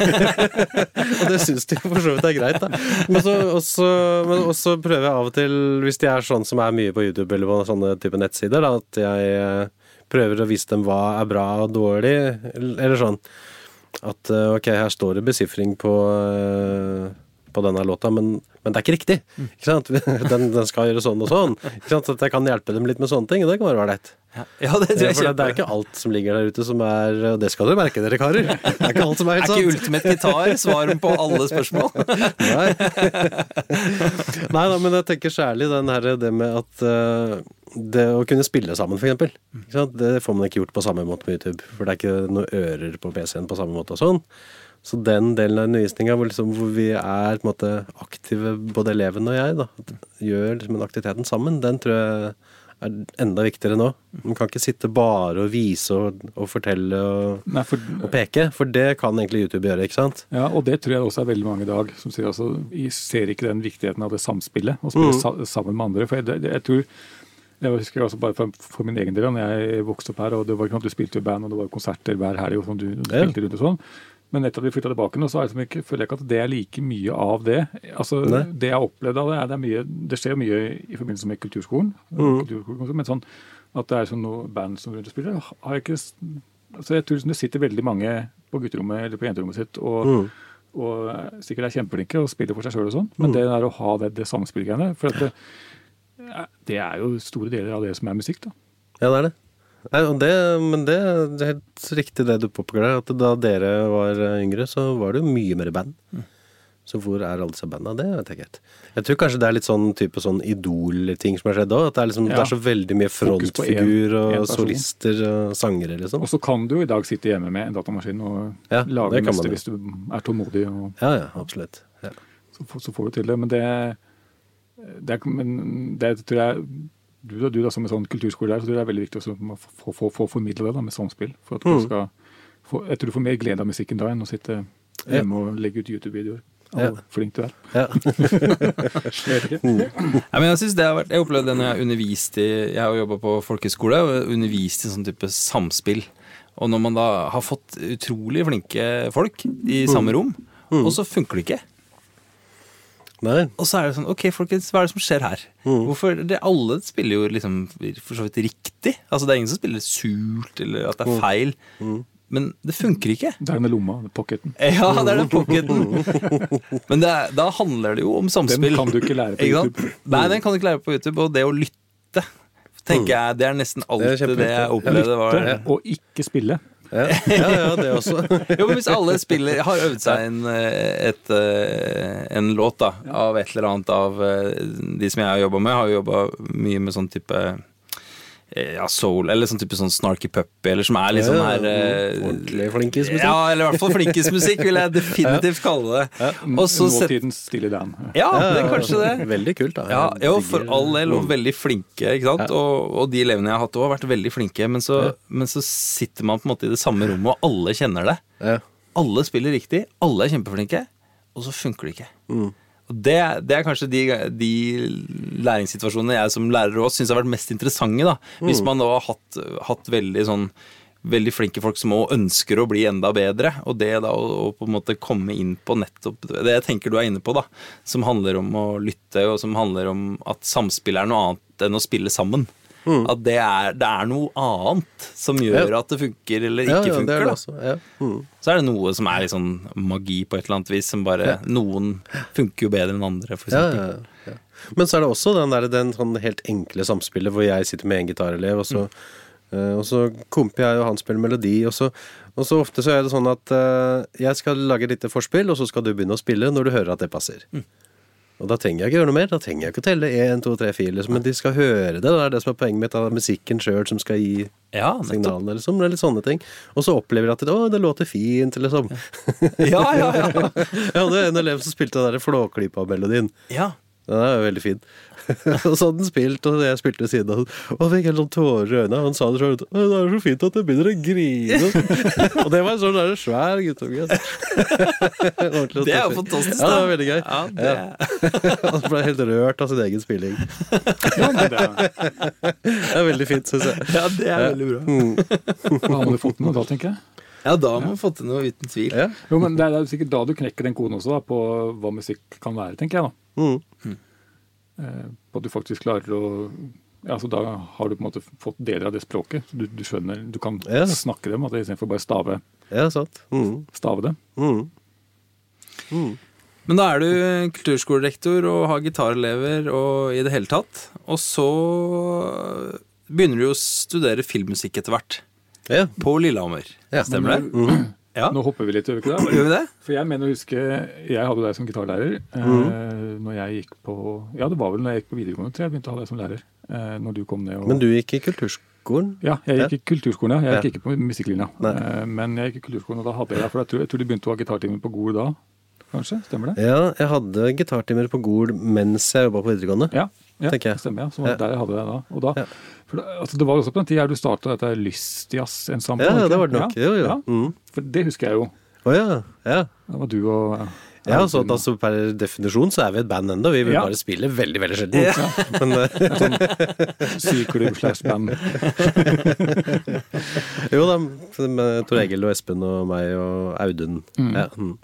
og det syns de for så vidt er greit, da. Men så, prøver jeg av og til, hvis de er sånn som er mye på YouTube eller på sånne type nettsider, da, at jeg eh, prøver å vise dem hva er bra og dårlig, eller eller sånn. At eh, ok, her står det besifring på, eh, på denne låta, men, men det er ikke riktig. Ikke sant? Den, den skal gjøre sånn og sånn. Ikke sant? Så jeg kan hjelpe dem litt med sånne ting, og det kan være ålreit. Ja, det Ja, For det, det er ikke alt som ligger der ute som er Og det skal dere merke, dere karer. Det er ikke alt som er Er ikke sant. Ultimate Gitar svaren på alle spørsmål? Nei. Nei da, men jeg tenker særlig den her, det med at eh, det å kunne spille sammen, for sant? Det får man ikke gjort på samme måte på YouTube. For det er ikke noe ører på PC-en på samme måte og sånn. Så den delen av undervisninga hvor, liksom, hvor vi er måte aktive, både eleven og jeg, da, gjør liksom aktiviteten sammen, den tror jeg er enda viktigere nå. Man kan ikke sitte bare og vise og, og fortelle og, Nei, for, og peke, for det kan egentlig YouTube gjøre, ikke sant? ja, og det tror jeg også er veldig mange i dag som sier altså, vi ser ikke den viktigheten av det samspillet, å spille sa sammen med andre. For jeg, det, jeg tror jeg husker altså bare for, for min egen del, da jeg vokste opp her, og det var ikke at du spilte jo band, og det var konserter hver helg, og sånn, du, du spilte rundt og sånn. Men etter at vi flytta tilbake nå, så er det ikke, føler jeg ikke at det er like mye av det. Altså, Nei. Det jeg har opplevd av det, er det, er mye, det skjer mye i forbindelse med kulturskolen. kulturskolen men sånn at det er sånn noe band som spiller, har jeg ikke altså Jeg tror liksom det sitter veldig mange på gutterommet eller på jenterommet sitt og, Mm. og og sikkert er kjempeflinke og spiller for seg sjøl og sånn, men det der å ha det, det samspillgreiene For det, det er jo store deler av det som er musikk, da. Ja, det er det. Nei, og det, men det, det er helt riktig det du påpeker der, at da dere var yngre, så var det jo mye mer band. Så hvor er alle disse banda? Det vet jeg ikke helt. Jeg tror kanskje det er litt sånn type sånn idol-ting som har skjedd òg. At det er, liksom, det er så veldig mye frontfigur en- en og solister og sangere, liksom. Og så kan du jo i dag sitte hjemme med en datamaskin og Ja, lage det meste hvis du er tålmodig. Og Ja, ja, absolutt. Ja. så, så får du til det. Men det, det, men det tror jeg du, da- du da som en sånn kulturskolelærer, så tror jeg det er veldig viktig å få, få, få formidla det da, med samspill. For at du Mm. skal få, jeg tror du får mer glede av musikken da enn å sitte hjemme og legge ut YouTube-videoer. Ja. Hvor flink du er. Ja. Jeg. Ja, jeg synes det har vært Jeg opplevde det når jeg underviste i Jeg har jo jobba på folkehøyskole og undervist i sånn type samspill. Og når man da har fått utrolig flinke folk i samme rom, og så funker det ikke. Nei. Og så er det sånn Ok, folkens, hva er det som skjer her? Hvorfor det, Alle spiller jo liksom for så vidt riktig. Altså Det er ingen som spiller sult, eller at det er feil. Men det funker ikke. Det er denne lomma, pocketen. Ja, det er den pocketen. Men det er, da handler det jo om samspill. Den kan du ikke lære på Ikke? YouTube. Nei, den kan du ikke lære på YouTube. Og det å lytte, tenker jeg, det er nesten Det alltid det, det jeg opplevde var Lytte og ikke spille. Ja, ja, ja det også. Jo, men hvis alle spiller har øvd seg inn eh, et, eh, en låt da, av et eller annet av eh, de som jeg har jobba med, har jo jobba mye med sånn type ja, soul, eller sånn type sånn snarky puppy, eller som er litt sånn her eh, Ordentlig flinkismusikk. Ja, eller i hvert fall flinkismusikk, vil jeg definitivt kalle det. Ja, Nåtidens Steely Dan. Ja, det er kanskje det. Veldig kult, da. Ja, jo, for all del, og veldig flinke. ikke sant? Og, og de elevene jeg har hatt òg, har vært veldig flinke. Men så, men så sitter man på en måte i det samme rommet, og alle kjenner det. Alle spiller riktig, alle er kjempeflinke, og så funker det ikke. Og det, det er kanskje de, de læringssituasjonene jeg som lærer òg syns har vært mest interessante. da. Hvis man da har hatt, hatt veldig sånn veldig flinke folk som også ønsker å bli enda bedre. Og det da å, å på en måte komme inn på nettopp det jeg tenker du er inne på, da. Som handler om å lytte, og som handler om at samspill er noe annet enn å spille sammen. At det er, det er noe annet som gjør Ja. at det funker eller ikke ja, er funker. også. Ja. Mm. Så er det noe som er sånn magi på et eller annet vis, som bare Noen funker jo bedre enn andre, for eksempel. ja, ja. Men så er det også den, der, den sånn helt enkle samspillet hvor jeg sitter med en gitarelev, og så, uh, og så komper jeg og han spiller melodi, og så, og så ofte så er det sånn at uh, jeg skal lage et lite forspill, og så skal du begynne å spille når du hører at det passer. Og da trenger jeg ikke gjøre noe mer. Da trenger jeg ikke å telle 1, 2, 3, 4, liksom. men de skal høre det. Det er det som er poenget mitt. Det er musikken sjøl som skal gi Ja, signalene, liksom. Er litt sånne ting. Og så opplever jeg at det, å, det låter fint, liksom. Ja, ja, ja. Jeg hadde en elev som spilte den der Flåklypa-melodien. ja. Den er jo veldig fin. og så hadde han spilt, og jeg spilte ved siden av. Og han fikk helt sånn tårer i øynene. Og han sa det sånn «Å, Det er så fint at jeg begynner å grine. og det var en sånn der svær guttunge. Det er jo fantastisk, fantastisk, Ja, det var veldig gøy. Ja, det- Han ble helt rørt av sin egen spilling. Det er, veldig fint, syns jeg. Ja, det er veldig bra. da har man fått noe da, tenker jeg. Ja, da har man fått til noe, uten tvil. Ja. Jo, men Det er det er sikkert da du knekker den koden også, da, på hva musikk kan være, tenker jeg. da. Mm. Eh, På at du faktisk klarer å ja, så Da har du på en måte fått deler av det språket. Du, du skjønner, du kan Ja. snakke dem, at det istedenfor bare stave, Ja, sant. Mm. stave det. Mm. Men da er du kulturskolerektor og har gitarelever og i det hele tatt. Og så begynner du å studere filmmusikk etter hvert. Ja. På Lillehammer. Ja. Stemmer det? Mm. Ja. Nå hopper vi litt, gjør vi ikke det? Gjør vi det? For jeg mener å huske Jeg hadde deg som gitarlærer eh, når jeg gikk på Ja, det var vel når jeg gikk på videregående, tror jeg begynte å ha deg som lærer. Eh, når du kom ned og Men du gikk i kulturskolen? Ja, jeg gikk i kulturskolen, ja. Jeg gikk ikke på musikklinja. Nei. Eh, men jeg gikk i kulturskolen, og da hadde jeg deg. For jeg tror, jeg tror du begynte å ha gitartimer på Gol da, kanskje? Stemmer det? Ja, jeg hadde gitartimer på Gol mens jeg jobba på videregående. Ja, ja Tenker jeg. det stemmer. ja. Så Ja. der jeg hadde deg da. Og da Ja. For det, altså, det var også på den tida du starta dette Lystjazz-ensemblet. Ja, det var det nok. Jo, jo. Ja, Mm. for det husker jeg jo. Å ja. ja. Det var du og ja, Ja, så at altså Per definisjon så er vi et band ennå. Vi vil Ja. bare spille veldig veldig sjelden. Men, sånn Syklubb slash band. jo da, med Tor Egil og Espen og meg og Audun. Ja, mm.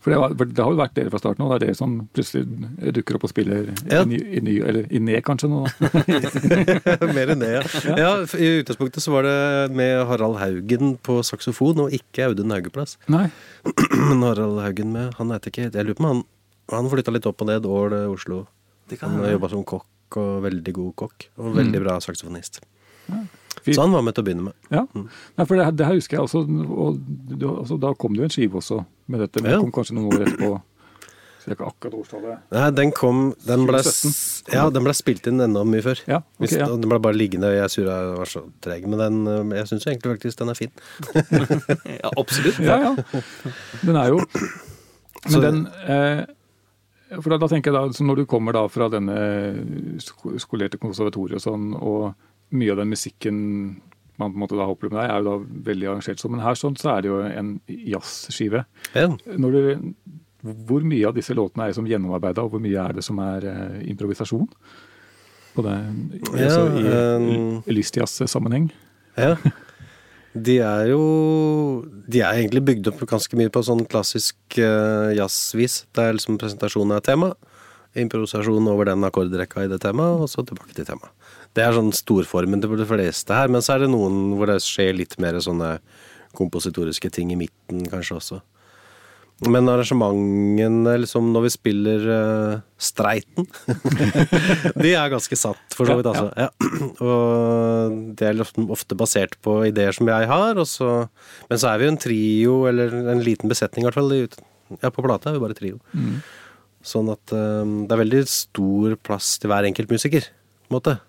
For det, var, for det har jo vært dere fra starten av. Det er dere som plutselig dukker opp og spiller Ja. i, ny, i ny, eller i ned, kanskje. nå. Mer enn ned, ja. ja. I utgangspunktet så var det med Harald Haugen på saksofon, og ikke Audun Haugeplass. Nei. Men Harald Haugen med Han heter ikke Jeg lurer på om han Han flytta litt opp og ned. Ål, Oslo. Det kan Han jobba som kokk, og veldig god kokk. Og veldig bra saksofonist. Fint. Så han var med til å begynne med. Ja, Nei, for det, det her husker jeg også. Og og, altså, da kom det jo en skive også med dette. Men Ja. det kom kanskje noen år etterpå. Så det er ikke akkurat årstallet. Nei, den kom Den ble, ja, den ble spilt inn enda mye før. Ja, okay, Hvis, ja. Den ble bare liggende. og Jeg surra jeg var så treg. Men den, jeg syns egentlig faktisk den er fin. Ja, absolutt. Ja, ja. Den er jo Men Så- den eh, For da, da tenker jeg da, så Når du kommer da fra denne skolerte konservatoriet og sånn, og mye av den musikken man på en måte da har opplevd med deg, er jo da veldig arrangert sånn. Men her sånn så er det jo en jazzskive. Ja. Hvor mye av disse låtene er som gjennomarbeida, og hvor mye er det som er eh, improvisasjon? På det, Ja, altså, I um, lystjazz-sammenheng. Ja. De er jo De er egentlig bygd opp ganske mye på sånn klassisk uh, jazzvis. Det er liksom presentasjonen av tema, improvisasjon over den akkordrekka i det temaet, og så tilbake til temaet. Det er sånn storformen til de fleste her, men så er det noen hvor det skjer litt mer sånne kompositoriske ting i midten kanskje også. Men arrangementene, liksom når vi spiller uh, Streiten De er ganske satt, for så vidt, altså. Ja. Og det er ofte, basert på ideer som jeg har, og så Men så er vi jo en trio, eller en liten besetning i hvert fall. Ja, på plata er vi bare trio. Sånn at um, det er veldig stor plass til hver enkelt musiker, på en måte.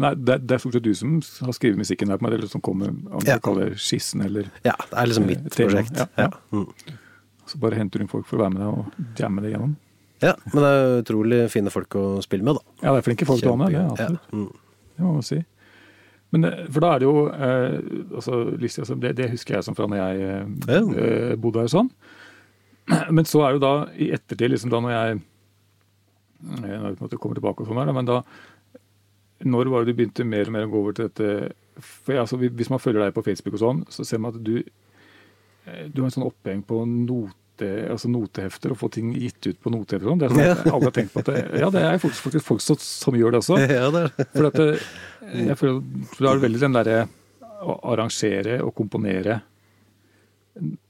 Nei, det, det er stort sett du som har skrevet musikken der, på meg, eller som kommer om Ja. du kaller det skissen, eller Ja, det er liksom Eh, mitt tema, prosjekt. ja, Ja. Mm. så bare henter inn folk for å være med deg og jamme det gjennom. ja, men det er utrolig fine folk å spille med, da. Ja, det er flinke folk du har med, det, er ja. absolutt. mm. Det må man si. Men eh, for da er det jo eh, altså, altså, det, det husker jeg som fra når jeg eh, eh, bodde her og sånn. Men så er jo da i ettertid, liksom da når jeg jeg vet ikke at jeg kommer tilbake og sånn men da Når var det du begynte mer og mer å gå over til dette for altså, Hvis man følger deg på Facebook og sånn, så ser man at du eh, du har en sånn oppheng på note, altså notehefter og få ting gitt ut på notehefter. og sånn. Det er sånn at alle har tenkt på at det, Ja, det er faktisk, faktisk folk som, som gjør det også. Ja, det er. For at det, jeg føler for er det veldig den derre å arrangere og komponere.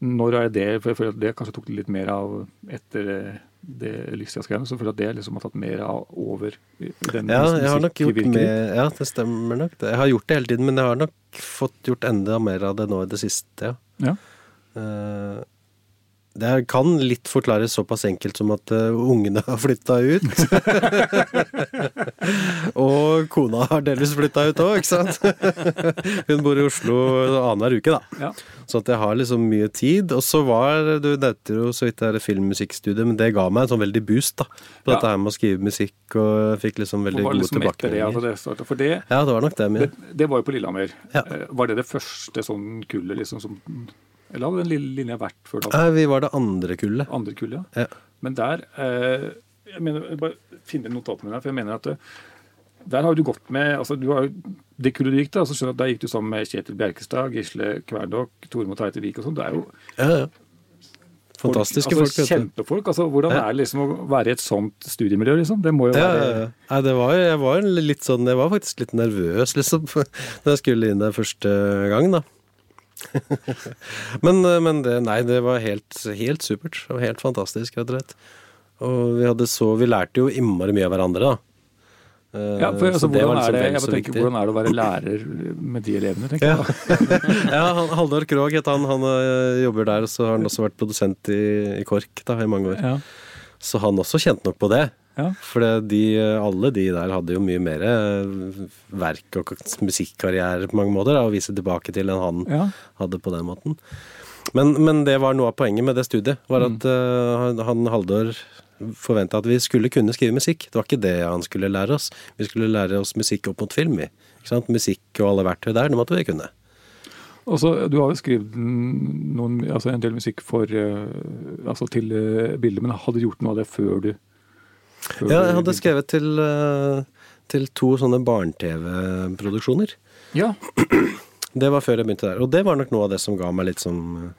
Når er det For jeg føler at det kanskje tok litt mer av etter eh, det Lystia-greiene. Så jeg føler at det liksom har tatt mer av over den Ja, jeg har nok gjort mer Ja, det stemmer nok. Jeg har gjort det hele tiden, men jeg har nok fått gjort enda mer av det nå i det siste, ja. Ja. Eh, Det kan litt forklares såpass enkelt som at uh, ungene har flytta ut. og kona har delvis flytta ut òg, ikke sant. Hun bor i Oslo annenhver uke, da. Ja. Så at jeg har liksom mye tid. Og så var Du nevnte jo så vidt det her filmmusikkstudiet, men det ga meg en sånn veldig boost da på Ja. dette her med å skrive musikk, og jeg fikk liksom veldig gode liksom det, tilbakemeldinger. altså det. For det, Ja, det var nok det mye. det, det var jo på Lillehammer. Ja. Eh, Var det det første sånn kullet liksom som Eller hadde den lille linja vært før da? Nei, vi var det andre kullet. Andre kullet, Ja. Men der eh, jeg mener, jeg bare finne notatene mine for jeg mener at eh, der har du gått med altså du har, Det kullet du gikk da, altså skjønner at der gikk du sammen med Kjetil Bjerkestad, Gisle Kverdok, Tormod Teite-Vik og sånn. Det er jo Ja, ja. Fantastiske folk, altså, du. Kjempefolk. altså Hvordan Ja. er det liksom å være i et sånt studiemiljø, liksom? Det må jo Ja, være ja, ja. Nei, det var, jeg var litt sånn Jeg var faktisk litt nervøs, liksom, da jeg skulle inn der første gang, da. men, men det, nei, det var helt, helt supert. Det var helt fantastisk, rett og slett. Og vi hadde så Vi lærte jo innmari mye av hverandre, da. Eh, Ja, for altså, så det var hvordan, er liksom det, jeg tenker, hvordan er det å være lærer med de elevene, tenker Ja. jeg. ja, han, Haldor Krogh het han. Han øh, jobber der, og så har han også vært produsent i, i KORK da, i mange år. Ja. Så han også kjente nok på det. Ja. For de, alle de der hadde jo mye mer eh, verk og musikkarriere på mange måter da, å vise tilbake til enn han Ja. hadde på den måten. Men, men det var noe av poenget med det studiet. Var at mm. han, han Haldor forventa at vi skulle kunne skrive musikk. Det var ikke det han skulle lære oss. Vi skulle lære oss musikk opp mot film. Musikk og alle verktøy der, det måtte vi kunne. Også, Du har jo skrevet noen, altså en del musikk for, eh, altså til uh, bilder, men hadde du gjort noe av det før du Ja, jeg hadde skrevet til, eh, til to sånne barne-TV-produksjoner. Ja, Det var før jeg begynte der. Og det var nok noe av det som ga meg litt sånn eh,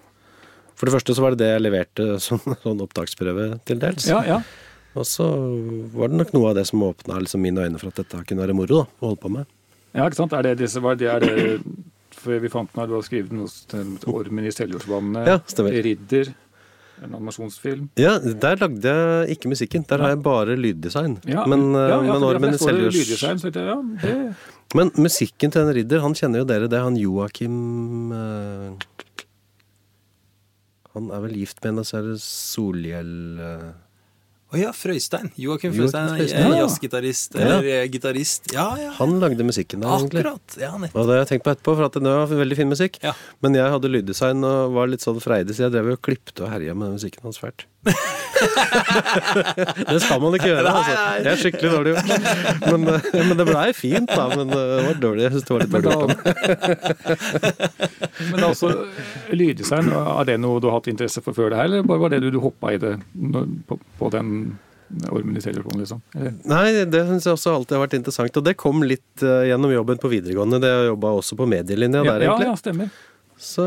For det første så var det det jeg leverte som sånn opptaksprøve til dels. ja, ja. Og så var det nok noe av det som åpna liksom mine øyne for at dette kunne være moro da, å holde på med. ja ikke sant? Er det disse, var det, er det for Vi fant den her, du har skrevet noe til Ormen i Seljordsvannet, Ja. Ridder, en animasjonsfilm. Ja, der lagde jeg ikke musikken. Der har jeg bare lyddesign. Ja, men, eh, ja, ja, men, for selvgjørs... lyddesign, jeg, ja, det, men musikken til en ridder, han kjenner jo dere det. Han Joakim eh, Han er vel gift med henne, så er det Solhjell eh, Å ja, Frøystein. Joakim Frøystein. Frøystein, eh, ja. Jazzgitarist. Ja. Eller eh, gitarist. Ja, ja. Han lagde musikken der, egentlig. Akkurat. Ja, nettopp. Og det har jeg tenkt på etterpå, for at det var veldig fin musikk. Ja. Men jeg hadde lyddesign og var litt sånn freidig, så jeg drev og klipte og herja med den musikken hans fælt. det skal man ikke gjøre, altså. Det er skikkelig dårlig gjort. Men, eh, men det blei fint, da. Men eh, det var dårlig. Jeg syns det var litt Men, dårlig. gjort. men altså, lyddesign, er det noe du har hatt interesse for før det her, eller bare var det du, du hoppa i det på, på den Ormen-telefonen, liksom? Eller? Nei, det syns jeg også alltid har vært interessant. Og det kom litt eh, gjennom jobben på videregående. Det jobba også på medielinja Ja, der, ja, egentlig. ja, stemmer. Så,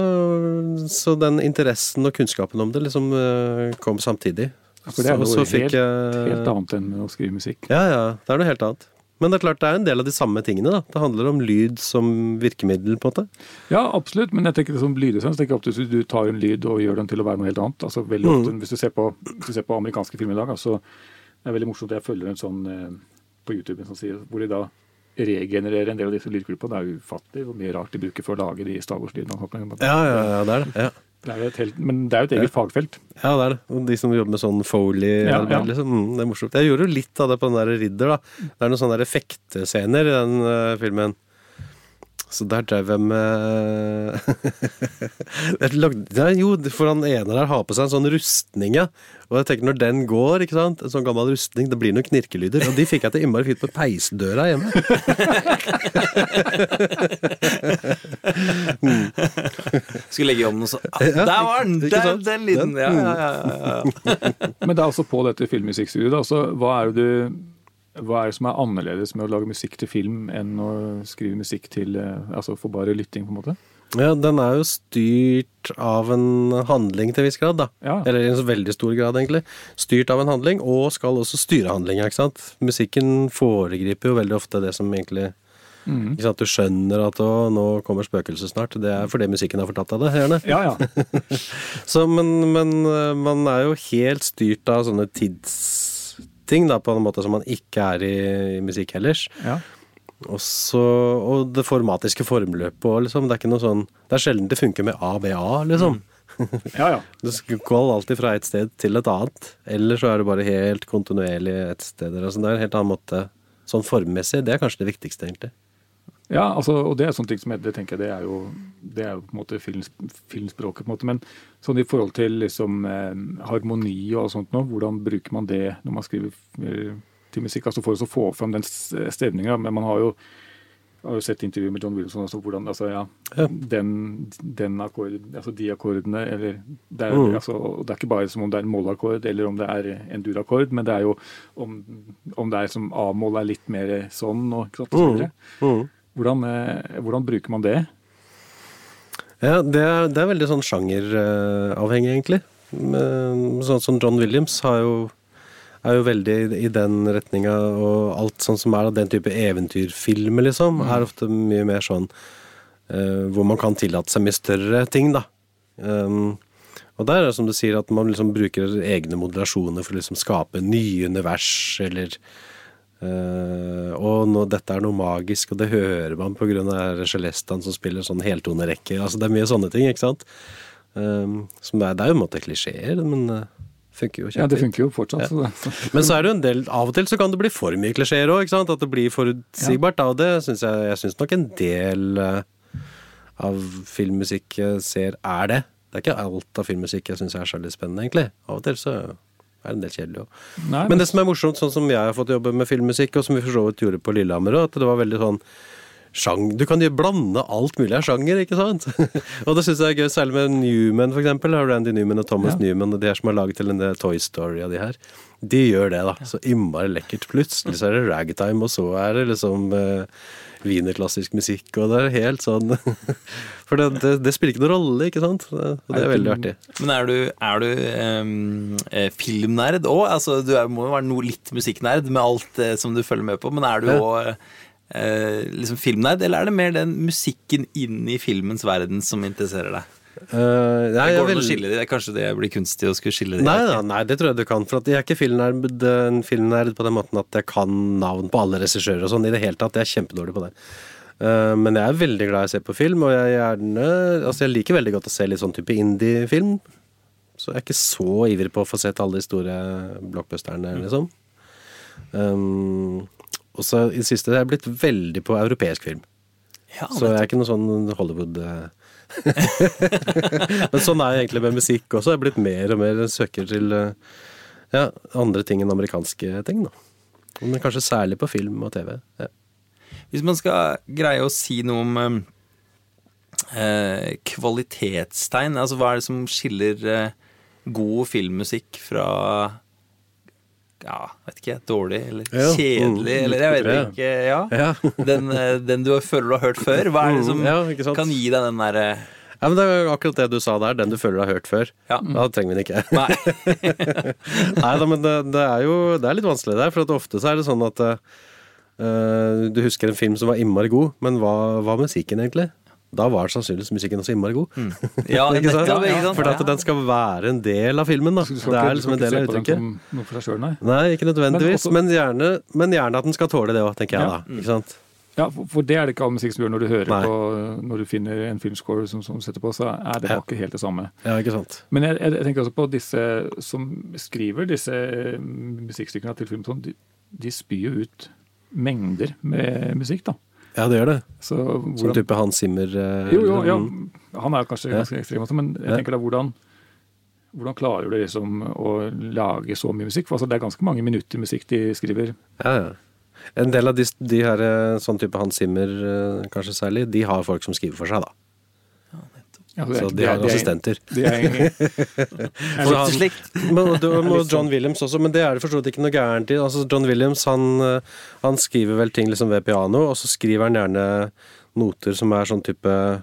så den interessen og kunnskapen om det liksom eh, kom samtidig. Ja, For det er noe så helt, jeg- helt annet enn å skrive musikk. Ja, ja. Det er noe helt annet. Men det er klart det er en del av de samme tingene. da. Det handler om lyd som virkemiddel, på en måte. Ja, absolutt, men jeg tenker det som lyddesign, så tenker jeg ofte hvis du tar en lyd og gjør den til å være noe helt annet. altså veldig Mm. Hvis du ser på, hvis du ser på amerikanske filmer i dag, altså, det er veldig morsomt. Jeg følger en sånn eh, på YouTube som sier, hvor de da regenererer en del av disse lydklippene. Det er ufattelig hvor mye rart de bruker for å lage de Star Wars-lydene. Ja, ja, ja, det er det. Ja. Det er helt, men det er jo et eget fagfelt. Ja, det er det. De som jobber med sånn Foley Ja, ja. Liksom, mm, Det er morsomt. Jeg gjorde jo litt av det på den der Ridder, da. Det er noen sånne der effektescener i den uh, filmen. Så der drev jeg med Jeg lagde, ja, Jo, for han ene der har på seg en sånn rustning, ja. Og jeg tenker når den går, ikke sant, en sånn gammel rustning, det blir noen knirkelyder. Og de fikk jeg til innmari fint på peisdøra hjemme. Skulle legge om noe sånt ah, Der var den! Der, den lyden! Ja, ja, ja, ja, ja. Men det er altså på dette filmmusikkstudioet. Altså, hva er det du hva er det som er annerledes med å lage musikk til film enn å skrive musikk til eh, altså for bare lytting, på en måte? Ja, den er jo styrt av en handling til en viss grad, da. Ja. Eller i en veldig stor grad, egentlig. Styrt av en handling, og skal også styre handlinga, ikke sant. Musikken foregriper jo veldig ofte det som egentlig Mm. ikke sant? Du skjønner at å, nå kommer spøkelset snart. Det er fordi musikken har fortalt deg det, gjerne. Ja, ja. Så, men, men eh, man er jo helt styrt av sånne tidsting, da, på en måte som man ikke er i, i musikk ellers. ja. Også, og det formatiske formløpet òg, liksom. Det er ikke noe sånn Det er sjelden det funker med ABA, liksom. ja, ja. du skal alltid fra et sted til et annet. Eller så er det bare helt kontinuerlig et sted. Altså, det er en helt annen måte Sånn formmessig, det er kanskje det viktigste, egentlig. Ja, altså, og det er sånne ting som jeg, det tenker jeg det er jo, det er jo på en måte films, filmspråket. på en måte, Men sånn i forhold til liksom eh, harmoni og sånt nå, hvordan bruker man det når man skriver eh, til musikk? altså For å få fram den s- stemninga. Men man har jo, har jo sett intervjuer med John Wilson. Altså hvordan, altså ja, Ja. Den, den akkord, altså de akkordene eller det er, Mm. altså, det er ikke bare som om det er en mollakkord eller om det er en durakkord, men det er jo om, om det er som A-moll er litt mer sånn og, ikke sant, og så. Mm. Hvordan, eh, hvordan bruker man det? Ja, det er, det er veldig sånn sjangeravhengig, egentlig. Sånn som John Williams har jo, er jo veldig i, i den retninga, og alt sånn som er av den type eventyrfilmer, liksom, er ofte mye mer sånn uh, hvor man kan tillate seg mye større ting, da. Um, og der er det som du sier, at man liksom bruker egne moderasjoner for å liksom skape nye univers, eller eh, og nå, dette er noe magisk, og det hører man av Celestan som spiller sånn heltonerekker. Altså, det er mye sånne ting, ikke sant? Um, som det, er, det er jo en måte klisjeer, men det funker jo Ja, det funker jo fortsatt. Så det, Men så er det jo en del Av og til så kan det bli for mye klisjeer òg, ikke sant? At det blir forutsigbart. Da, og det syns jeg Jeg syns nok en del uh, av filmmusikk ser, er det. Det er ikke alt av filmmusikk jeg syns er særlig spennende, egentlig. Av og til så er en del kjedelig òg. Men det som er morsomt, sånn som jeg har fått jobbe med filmmusikk, og som vi for så vidt gjorde på Lillehammer òg, at det var veldig sånn sjang, Du kan jo blande alt mulig av sjanger, ikke sant? og det syns jeg er gøy, særlig med Newman, for eksempel. Randy Newman og Thomas Ja. Newman, og de her som har laget til denne Toy Story og de her. De gjør det, da. Så innmari lekkert. Plutselig så er det ragtime, og så er det liksom eh, wienerklassisk musikk, og det er helt sånn For det, det, det spiller ikke noen rolle, ikke sant? Og det er veldig artig. Men er du, er du eh, filmnerd òg? Altså, du er, må jo være noe litt musikknerd med alt eh, som du følger med på, men er du Ja. òg eh, liksom filmnerd, eller er det mer den musikken inn i filmens verden som interesserer deg? Eh, nei, går det vil- å skille de? Kanskje det blir kunstig å skulle skille de? Nei, da, nei, det tror jeg du kan. For at jeg er ikke filmnerd, en filmnerd på den måten at jeg kan navn på alle regissører og sånn i det hele tatt. Jeg er kjempedårlig på det. Eh, men jeg er veldig glad i å se på film, og jeg, gjerne, altså jeg liker veldig godt å se litt sånn type indie-film. Så jeg er ikke så ivrig på å få sett alle de store blockbusterne, liksom. Um, og så i det siste jeg har jeg blitt veldig på europeisk film. Ja, Så jeg er ikke noe sånn Hollywood eh. Men sånn er jeg egentlig med musikk også. Jeg er blitt mer og mer søker til eh, ja, andre ting enn amerikanske ting, da. Men kanskje særlig på film og TV. Ja. Hvis man skal greie å si noe om eh, eh, kvalitetstegn, altså hva er det som skiller eh, god filmmusikk fra ja, vet ikke, dårlig eller Ja. kjedelig, Mm. eller jeg vet ikke, ja. Ja. Den, eh, den du føler du har hørt før, hva er det som Mm, ja, kan gi deg den derre ja, men Det er jo akkurat det du sa der, den du føler du har hørt før. Ja. Da trenger vi den ikke. Nei. Nei da, men det, det er jo det er litt vanskelig der, for at ofte så er det sånn at uh, du husker en film som var innmari god, men hva var musikken egentlig? Da var sannsynligvis musikken også innmari god. Ja, Ikke sant? Ja, ikke sant? For at den skal være en del av filmen. da Så du skal Det er liksom en del av uttrykket. noe for deg selv, nei. Nei, ikke nødvendigvis, Men men, gjerne, men gjerne at den skal tåle det òg, tenker jeg Ja. da. Ikke sant? Ja, for, for det er det ikke all musikk som gjør når du hører Nei. på Når du finner en filmscore som, som setter på, så er det Ja. ikke helt det samme. Ja, ikke sant. Men jeg, jeg tenker også på disse som skriver disse eh, musikkstykkene til film, sånn, de, de spyr jo ut mengder med musikk, da. Ja, det gjør det. Så Som type Hans Zimmer. eh, Jo, jo, ja. Han er kanskje ganske ekstrem også, men jeg tenker da hvordan hvordan klarer du liksom å lage så mye musikk? For altså, det er ganske mange minutter musikk de skriver. Ja, ja. En del av de, de her, eh, sånn type Hans Zimmer, eh, kanskje særlig, de har folk som skriver for seg, da. Ja, det er- Så de har har det er- assistenter. Det er, Så han- Men, og, John. Williams også, men det er det for så vidt ikke noe gærent i. Altså, John Williams han, eh, han skriver vel ting liksom ved piano, og så skriver han gjerne noter som er sånn type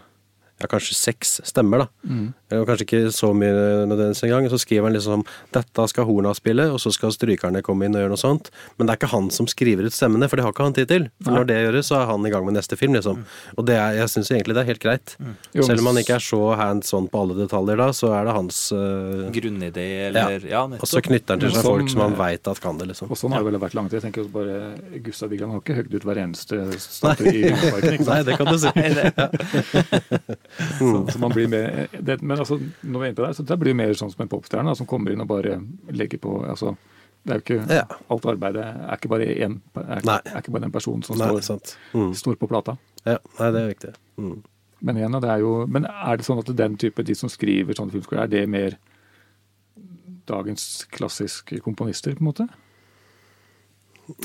ja, kanskje seks stemmer, da. Mm. Kanskje ikke så mye nødvendigvis engang. Så skriver han liksom dette skal horna spille, og så skal strykerne komme inn og gjøre noe sånt. Men det er ikke han som skriver ut stemmene, for det har ikke han tid til. For når det gjøres, så er han i gang med neste film, liksom. Og det er, jeg syns egentlig det er helt greit. Jo, Selv om han ikke er så hands on på alle detaljer da, så er det hans uh... Grunnidé, eller Ja, Og så knytter han til seg sånn, folk som han eh, veit at kan det, liksom. Og sånn har det vel vært langt. Jeg tenker også bare Gustav Wiegand har ikke høgd ut hver eneste statue i Vindparken. ikke Nei, det kan du si. Så, så man blir mer, det, men altså, når vi er inne på det, så det blir mer sånn som en popstjerne som kommer inn og bare legger på altså, Det er jo ikke Ja. Alt arbeidet er ikke bare én er, er ikke bare den personen som Nei, står. Mm. står på plata. Ja, nei, det er viktig. Mm. Men igjen, det er jo Men er det sånn at den type, de som skriver sånne filmskoler, er det mer dagens klassiske komponister, på en måte?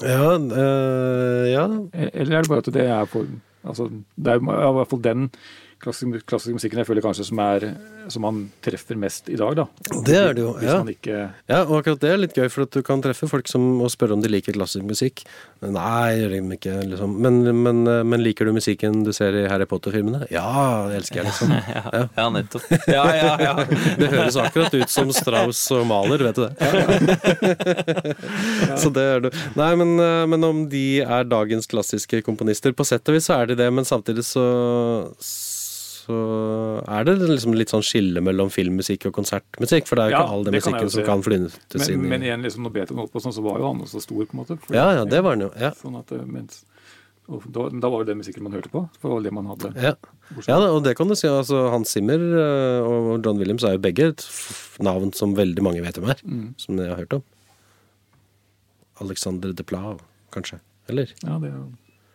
Ja, øh, ja Eller er det bare at det er for altså, Det er i hvert fall den klassiske, klassisk musikken jeg føler kanskje som er som man treffer mest i dag, da. Det er det jo, Hvis ja. man ikke Ja, og akkurat det er litt gøy, for at du kan treffe folk som og spørre om de liker klassisk musikk. Nei, gjør de ikke, liksom. Men, men, men liker du musikken du ser i Harry Potter-filmene? Ja, det elsker jeg, liksom. Ja, ja, nettopp. Ja, ja, ja. Det høres akkurat ut som Strauss og Maler, vet du det? så det er du. Nei, men, men om de er dagens klassiske komponister På sett og vis så er de det, men samtidig så så er det liksom litt sånn skille mellom filmmusikk og konsertmusikk. For det er jo Ja, ikke all den musikken kan som kan flyttes inn i men igjen, liksom, når Beethoven holdt på sånn, så var jo han også stor, på en måte. Ja, ja, det var han jo. Ja. Sånn at, eh, mens, da, da var jo det musikken man hørte på. For det var det man hadde. Ja. ja, og det kan du si. Altså, Hans Zimmer eh, og John Williams er jo begge et navn som veldig mange vet om her. Mm. Som jeg har hørt om. Alexander de Plau, kanskje. Eller? Ja, det er jo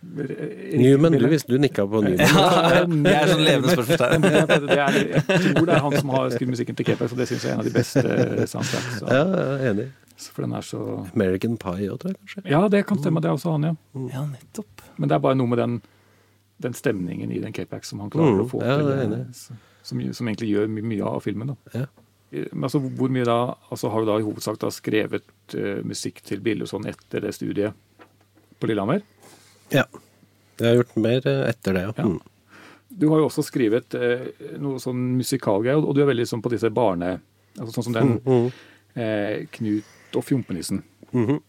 Newman, du, visste- du nikka på Newman. Det er sånn levende spørsmålstegn. Jeg tror det er han som har skrevet musikken til K-Pax, og det syns jeg er en av de beste soundtracks. Ja, jeg enig. For den er så American Pie òg, tror jeg kanskje. Ja, det kan stemme, det er også han, ja. Ja, nettopp. Men det er bare noe med den, den stemningen i den K-Pax som han klarer Mm, å få ja, til. det eh. Som, som egentlig gjør my mye av filmen. da. Ja. Eh, Men altså, hvor mye da, altså Har du da i hovedsak da skrevet uh, musikk til bilder sånn etter det studiet på Lillehammer? Ja. Jeg har gjort mer eh, etter det, ja. Ja. Mm. Du har jo også skrevet eh, noe sånn musikalgreier, og du er veldig sånn på disse barne... Altså sånn som den Mm. eh, Knut og Fjompenissen. Mhm.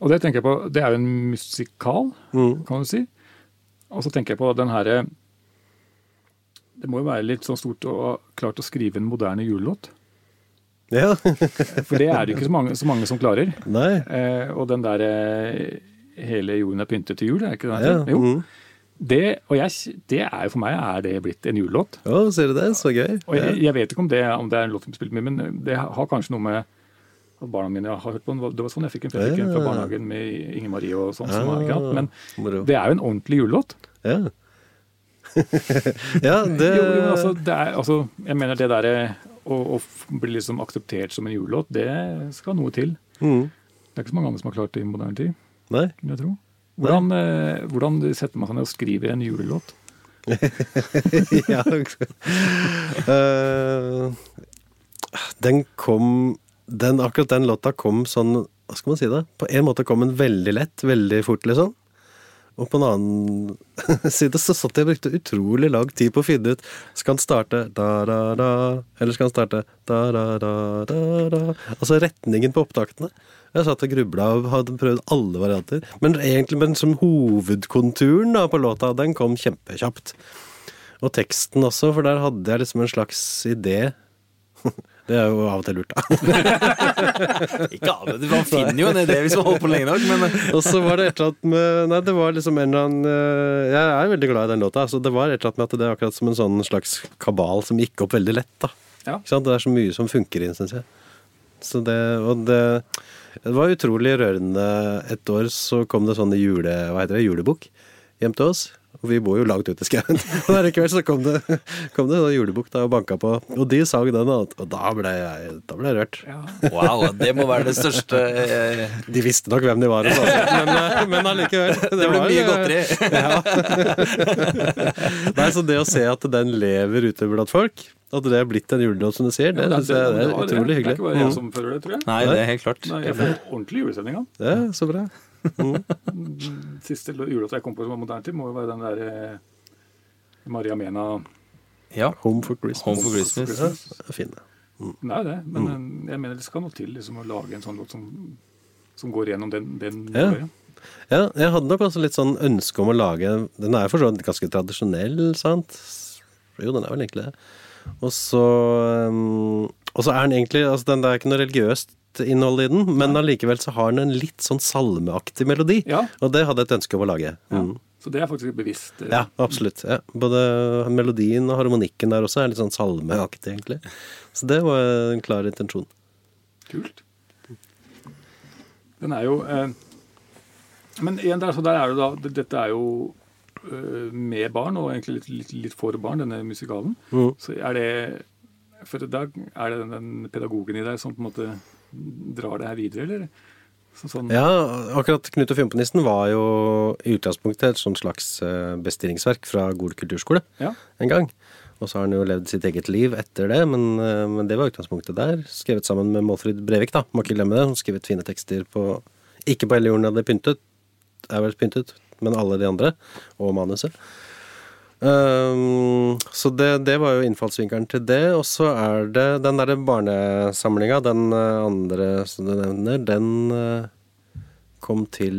Og det tenker jeg på, det er jo en musikal, Mm. kan du si. Og så tenker jeg på den herre Det må jo være litt sånn stort å ha klart å skrive en moderne julelåt. Ja. For det er det ikke så mange, så mange som klarer. Nei. Eh, og den der eh, 'Hele jorden er pyntet til jul', er ikke det Ja. heter? Jo. mm. Det, og jeg, det er jo for meg er det blitt en julelåt. Ja, ser du det? Så gøy. Og jeg, jeg vet ikke om det, om det er en låt som spilt mye, men det har kanskje noe med at barna mine har hørt på den. Det var sånn jeg fikk en for ja. fra barnehagen med Inger Marie og sånn. Men Ah, moro. det er jo en ordentlig julelåt. Ja. ja, det Jo, jo, altså, det er, altså, jeg mener det derre å, å bli liksom akseptert som en julelåt, det skal noe til. mm. Det er ikke så mange andre som har klart det i moderne tid, Nei. kunne jeg tro. Hvordan, eh, hvordan setter man seg ned og skriver en julelåt? ja. uh, den kom den, Akkurat den låta kom sånn Hva skal man si det? På en måte kom den veldig lett, veldig fort, liksom. Og på en annen side så satt jeg og brukte utrolig lang tid på å finne ut Skal han starte da-da-da, eller skal han starte da-da-da-da-da Altså retningen på opptakene. Jeg satt og grubla og hadde prøvd alle varianter. Men egentlig men som hovedkonturen da på låta, den kom kjempekjapt. Og teksten også, for der hadde jeg liksom en slags idé. Det er jo av og til lurt, da. Ikke av det, Man finner jo en idé hvis man holder på lenge nok, men Og så var det et eller annet med Nei, det var liksom en eller annen eh, Jeg er veldig glad i den låta. Så det var et eller annet med at det er akkurat som en sånn slags kabal som gikk opp veldig lett, da. Ja. Ikke sant? Det er så mye som funker inn, syns jeg. Så det Og det det var utrolig rørende. Et år så kom det sånn jule, hva heter det, julebukk hjem til oss. Og vi bor jo langt ute i skauen. Og der i kveld så kom det, kom det en julebukk og banka på. Og de sang den, og og da ble jeg, da ble jeg rørt. wow, det må være det største eh, De visste nok hvem de var, og sånn, men, eh, men allikevel. Det ble var- mye godteri. Nei, så det å se at den lever ute blant folk, at det er blitt en julelåt, som du sier, det Ja, det, det, det er utrolig hyggelig. Det er ikke bare jeg Mm. som føler det, tror jeg. Nei, det er helt klart. Nei, jeg får ordentlig julestemning av den. Ja, så bra. Siste julelåta jeg kom på som var moderne tid, må jo være den der eh, Maria Mena Ja. Home for Christmas. Home for Christmas. Ja, fin. Mm. Nei, det, men Mm. jeg mener det skal noe til liksom, å lage en sånn låt som, som går gjennom den, den Ja. Ja, jeg hadde nok også litt sånn ønske om å lage Den er for så vidt ganske tradisjonell, sant? Jo, den er vel egentlig det. Og så um, Og så er den egentlig altså den, Det er ikke noe religiøst innhold i den, men allikevel så har den en litt sånn salmeaktig melodi. Ja. Og det hadde jeg et ønske om å lage. Ja. Mm. Så det er faktisk bevisst. eh, Ja, absolutt. Ja. Både melodien og harmonikken der også er litt sånn salmeaktig, egentlig. Så det var en klar intensjon. Kult. Den er jo eh, Men igjen, der, så der er det da Dette er jo eh, med barn, og egentlig litt, litt, litt for barn, denne musikalen. Mm. Så er det For da er det den, den pedagogen i deg som på en måte drar det her videre, eller? Så, sånn, Ja, akkurat Knut og Fimpenissen var jo i utgangspunktet et sånt slags eh, bestillingsverk fra Gol kulturskole Ja. en gang. Og så har han jo levd sitt eget liv etter det, men, eh, men det var utgangspunktet der. Skrevet sammen med Målfrid Brevik, da. Må ikke glemme det. Hun skrevet fine tekster på Ikke på hele jorden hadde pyntet, er vel pyntet, men alle de andre. Og manuset. Um, så det, det var jo innfallsvinkelen til det. Og så er det den derre barnesamlinga, den eh, andre som du nevner, den uh, kom til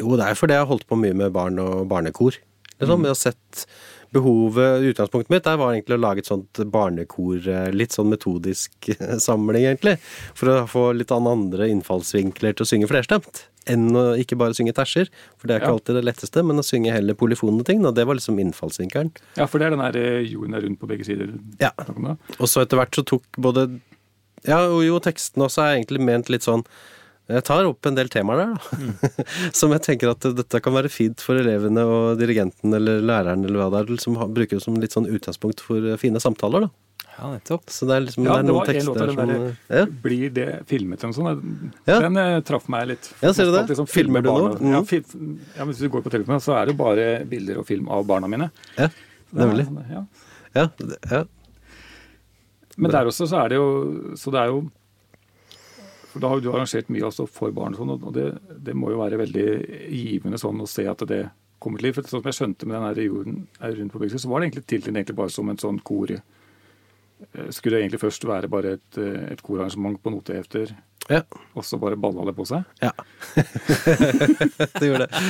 Jo, det er fordi jeg har holdt på mye med barn og barnekor. Liksom. Jeg har sett behovet Utgangspunktet mitt der var egentlig å lage et sånt barnekor, eh, litt sånn metodisk samling, egentlig. For å få litt andre innfallsvinkler til å synge flerstemt. Enn å ikke bare synge terser, for det er ikke Ja. alltid det letteste, men å synge heller polyfone ting. Og det var liksom innfallsvinkelen. ja, for det er den der eh, jorden er rundt på begge sider. Ja. Og så etter hvert så tok både Ja, og jo, teksten også er egentlig ment litt sånn Jeg tar opp en del temaer der, da. som jeg tenker at dette kan være fint for elevene og dirigenten eller læreren eller hva det er, som bruker det som litt sånn utgangspunkt for eh, fine samtaler, da. Ja, nettopp. Så det er liksom Ja, det er det noen var en låt tekster av den som der ja. Blir det filmet eller noe sånt? Ja. Den eh, traff meg litt. Ja, ser du det? Liksom, Filmer du barna- nå? Mm. Ja, fi, ja, hvis du går på telefonen, så er det bare bilder og film av barna mine. ja. Er Nemlig. Ja. Ja, det- ja. Men der også så er det jo Så det er jo for Da har jo du arrangert mye også for barn, og sånn, og det, det må jo være veldig givende sånn å se at det kommer til liv. For sånn som jeg skjønte med den her jorden er rundt på Byggsøy, så var det egentlig tiltenkt egentlig bare som en sånn kor. Eh, Skulle det egentlig først være bare et, eh, et korarrangement på notehefter, ja. og så bare balla det på seg? Ja. det gjorde det.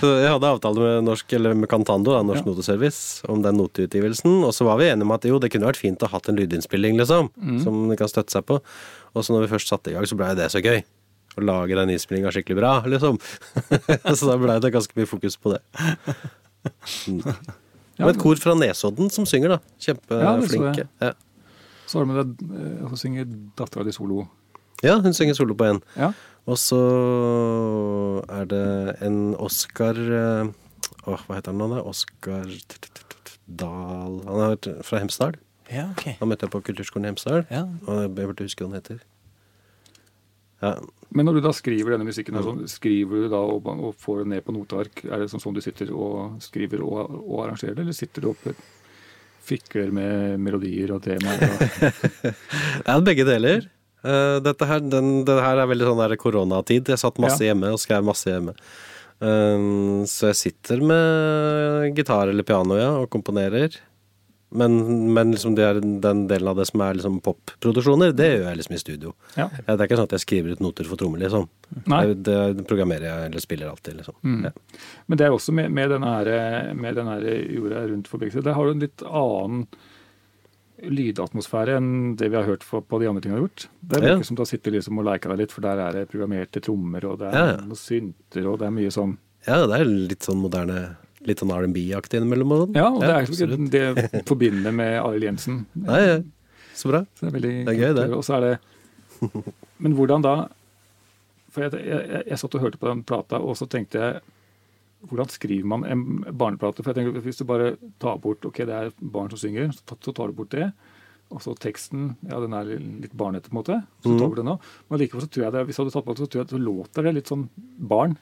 Så jeg hadde avtale med, norsk, eller med Cantando, da, Norsk Ja. Noteservice, om den noteutgivelsen. Og så var vi enige om at jo, det kunne vært fint å ha hatt en lydinnspilling, liksom. Som de kan støtte seg på. Og så når vi først satte i gang, så blei det så gøy. Å lage den innspillinga skikkelig bra, liksom. så da blei det ganske mye fokus på det. Ja, var et kor fra Nesodden som synger, da. Kjempeflinke. Ja, Så har du med deg hun synger synge dattera di solo. ja, hun synger solo på en. Ja. Og så er det en Oscar eh, Åh, hva heter han nå, da? Oscar Dahl Han er fra Hemsedal. Ja, ok. Han møtte jeg på Kulturskolen i Hemsedal. Ja. Og jeg burde huske hva han heter. Ja, Men når du da skriver denne musikken, sånn, skriver du da og, og får det ned på noteark? Er det sånn, sånn du sitter og skriver og, og arrangerer det, eller sitter du og fikler med melodier og temaer? Ja, begge deler. Uh, dette her, den, det her er veldig sånn der koronatid. Jeg satt masse Ja. hjemme og skrev masse hjemme. Uh, så jeg sitter med gitar eller piano, ja, og komponerer. Men, men liksom det er den delen av det som er liksom popproduksjoner, det gjør jeg liksom i studio. ja. Ja, Det er ikke sånn at jeg skriver ut noter for trommer, liksom. Nei. Det, programmerer jeg eller spiller alltid, liksom. Mm. Ja. Men det er også med, med denne, her, med denne jorda rundt forbindelse. Der har du en litt annen lydatmosfære enn det vi har hørt på, de andre tingene du har gjort. Det Ja. ikke som du har sittet liksom og leika deg litt, for der er det programmerte trommer, og det er Ja, ja. noen synter, og det er mye sånn ja, det er litt sånn moderne Litt sånn R&B-aktig innimellom. og sånn. Ja, og det er absolutt. det forbinder med Arild Jensen. Nei, ja. Så bra. Så det er veldig Det er gøy, det. Og så er det Men hvordan da For jeg, jeg, jeg, jeg satt og hørte på den plata, og så tenkte jeg Hvordan skriver man en barneplate? For jeg tenker Hvis du bare tar bort Ok, det er barn som synger, så tar, du bort det. Og så teksten, ja, den er litt barnete, på en måte. Så tar du bort den også. Men likevel så tror jeg det, hvis du hadde tatt bort det, så tror jeg at så låter det litt sånn barn.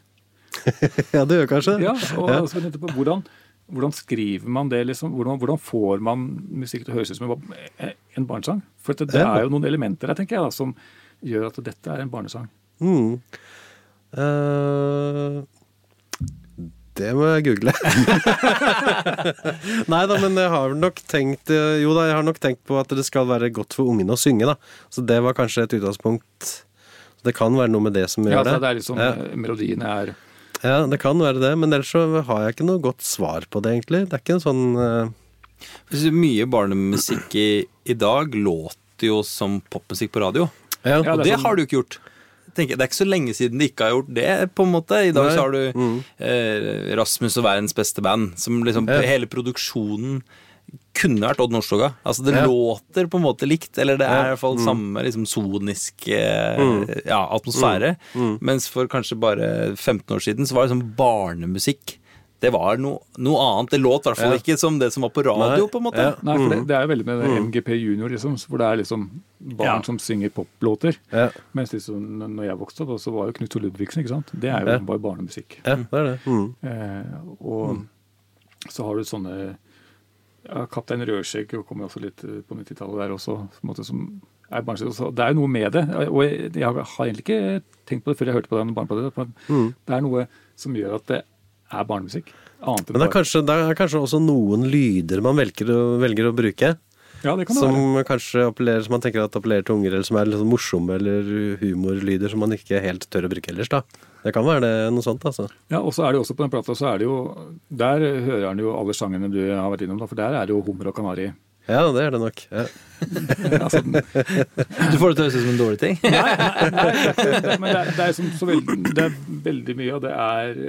Ja, det gjør kanskje Ja, og Ja. altså, på hvordan, hvordan skriver man det? liksom? Hvordan, hvordan får man musikk til å høres ut som en- barnesang? For det, det er jo noen elementer der tenker jeg da, som gjør at dette er en barnesang. Mm. Uh... det må jeg google. Nei da, men jeg har nok tenkt Jo da, jeg har nok tenkt på at det skal være godt for ungene å synge, da. Så det var kanskje et utgangspunkt. Så det kan være noe med det som Ja, gjør det. Ja, det er liksom, eh, Melodiene er Ja, det kan være det, men ellers så har jeg ikke noe godt svar på det, egentlig. Det er ikke en sånn uh... Mye barnemusikk i, i dag låter jo som popmusikk på radio. Ja, Og det sånn- har du ikke gjort. Tenker, det er ikke så lenge siden de ikke har gjort det, på en måte. I dag Nei. så har du Mm. eh, Rasmus og verdens beste band, som liksom Ja. Hele produksjonen kunne vært Odd Nordstoga. Altså, det Ja. låter på en måte likt, eller det er Ja. i hvert fall Mm. samme liksom sonisk eh, Mm. ja, atmosfære. Mm. Mens for kanskje bare 15 år siden så var det sånn barnemusikk. Det var no, noe annet. Det låt i hvert fall Ja. ikke som det som var på radio, Nei. på en måte. Ja. Nei, for det, Mm. det er jo veldig med det Mm. MGP Junior, liksom, hvor det er liksom barn Ja. som synger poplåter. ja, Mens liksom, når jeg vokste opp, så var jo Knut Ludvigsen, ikke sant. Det er jo Ja. bare barnemusikk. ja, det er det. Mm. Eh, og så har du sånne ja, Kaptein Rødskjegg kommer også litt eh, på 90-tallet der også. som er også. Det er jo noe med det. Og jeg, jeg har egentlig ikke tenkt på det før jeg hørte på den barneplaten. men Mm. Det er noe som gjør at det er barnemusikk. Annet enn Men det er, kanskje, det er kanskje også noen lyder man velger velger å bruke. Ja, det kan det Som være. kanskje appellerer, som man tenker at appellerer til unger, eller som er litt sånn morsomme eller humorlyder som man ikke helt tør å bruke ellers. da. Det kan være det, noe sånt, altså. Ja, og så er det jo også på den plata, så er det jo Der hører han jo alle sangene du har vært innom, da, for der er det jo hummer og kanari. Ja, det er det nok. Ja. altså, Du får det til å høres ut som en dårlig ting. Nei, nei, nei, men det er, det, er som, så veldig, det er veldig mye, og det er,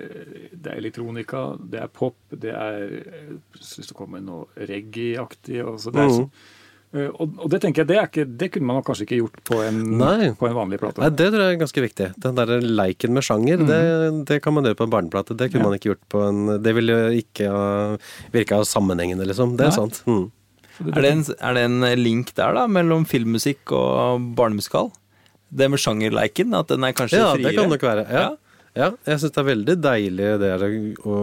det er elektronika, det er pop, det er Jeg syns det kommer noe reggae-aktig. så det er så- Eh, og, og det tenker jeg, det, er ikke, det kunne man nok kanskje ikke gjort på en, Nei. på en vanlig plate. Nei, Det tror jeg er ganske viktig. Den der leiken med sjanger, det, det kan man gjøre på en barneplate. Det kunne Ja. man ikke gjort på en Det ville ikke ha virka sammenhengende, liksom. Det er Nei. sant. Mm. Er det, en, er det en link der, da, mellom filmmusikk og barnemusikal? Det med sjangerleiken? At den er kanskje Ja, friere? det kan nok være. Ja. Ja. ja jeg syns det er veldig deilig det å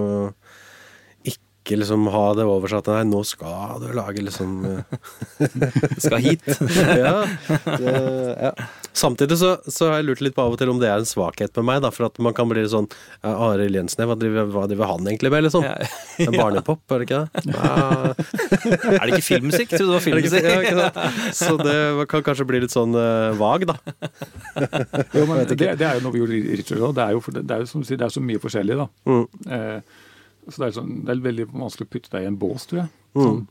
ikke liksom ha det over seg at nei, nå skal du lage liksom eh, Skal hit. ja, det, ja. Samtidig så, så har jeg lurt litt på av og til om det er en svakhet med meg. Da, for at man kan bli sånn ja, Arild Jensen, hva driver, hva driver han egentlig med, liksom? Ja. Er barnepop, er det ikke det? Er det ikke filmmusikk? Trodde det var filmmusikk. det ja. Så det kan kanskje bli litt sånn uh, vag, da. Jo, men det, det er jo noe vi gjorde i Richard òg. Det, er jo det, er jo som du sier, det er så mye forskjellig, da. Mm. Eh, så det er, sånn, det er veldig vanskelig å putte deg i en bås, tror jeg. Mm. Sånn.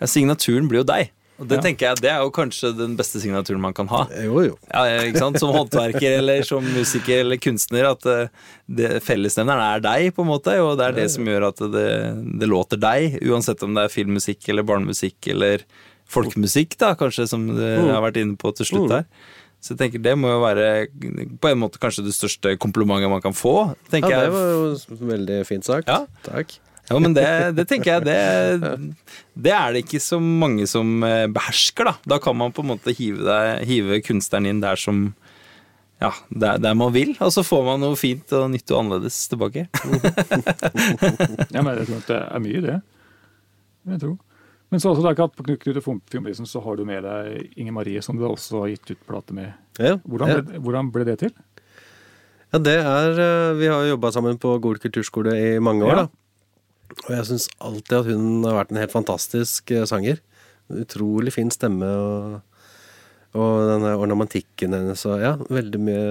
Ja, signaturen blir jo deg. Og det Ja. tenker jeg, det er jo kanskje den beste signaturen man kan ha. Jo, jo. Ja, ikke sant? Som håndverker eller som musiker eller kunstner. At eh, det, fellesnevneren er deg, på en måte. Og det er det som gjør at det, det låter deg. Uansett om det er filmmusikk eller barnemusikk eller folkemusikk, da, kanskje, som du har vært inne på til slutt her. Så jeg tenker det må jo være på en måte kanskje det største komplimentet man kan få. Ja, det var jo veldig fint sagt. Ja. Takk. Ja, men det, det tenker jeg det, det er det ikke så mange som eh, behersker, da. Da kan man på en måte hive, deg, hive kunstneren inn der som ja, der, der man vil, og så får man noe fint og nytt og annerledes tilbake. Ja, men jeg tror at det er mye det. Jeg tror. Men så også på Knut Fjombrisen, så har du med deg Inger Marie, som du også har gitt ut plate med. Ja, Hvordan ja. ble, hvordan ble det til? Ja, det er eh, Vi har jo jobba sammen på Gol kulturskole i mange år, Ja. da. Og jeg syns alltid at hun har vært en helt fantastisk eh, sanger. Utrolig fin stemme og, og denne ornamentikken hennes og ja, veldig mye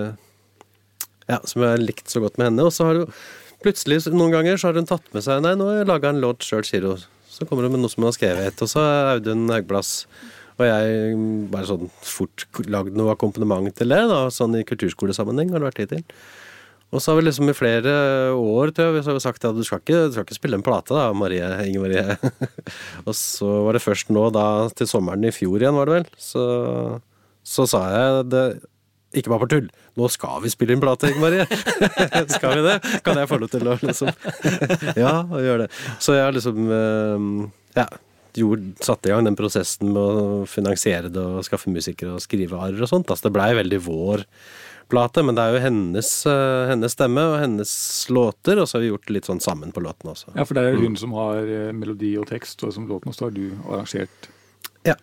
Ja, som jeg har likt så godt med henne. Og så har hun plutselig noen ganger så har hun tatt med seg Nei, nå har jeg laga en låt sjøl, sier hun. Så kommer hun med noe som hun har skrevet, og så Audun Haugblass. og jeg bare sånn fort lagd noe akkompagnement til det, da, sånn i kulturskolesammenheng har det vært tid til. Og så har vi liksom i flere år tror jeg, så har vi sagt at du skal ikke, du skal ikke spille en plate da, Marie, Inge Marie. og så var det først nå da, til sommeren i fjor igjen, var det vel, så, så sa jeg det ikke bare på tull. Nå skal vi spille inn plate, Inge Marie. skal vi det? Kan jeg få lov til å liksom Ja, og gjøre det. Så jeg har liksom eh, ja, gjorde, satte i gang den prosessen med å finansiere det og skaffe musikere og skrive arr og sånt. Altså det blei veldig vår plate, men det er jo hennes, eh, hennes stemme og hennes låter, og så har vi gjort litt sånn sammen på låtene også. Ja, For det er hun som har eh, melodi og tekst, og som låten, også har du arrangert Ja.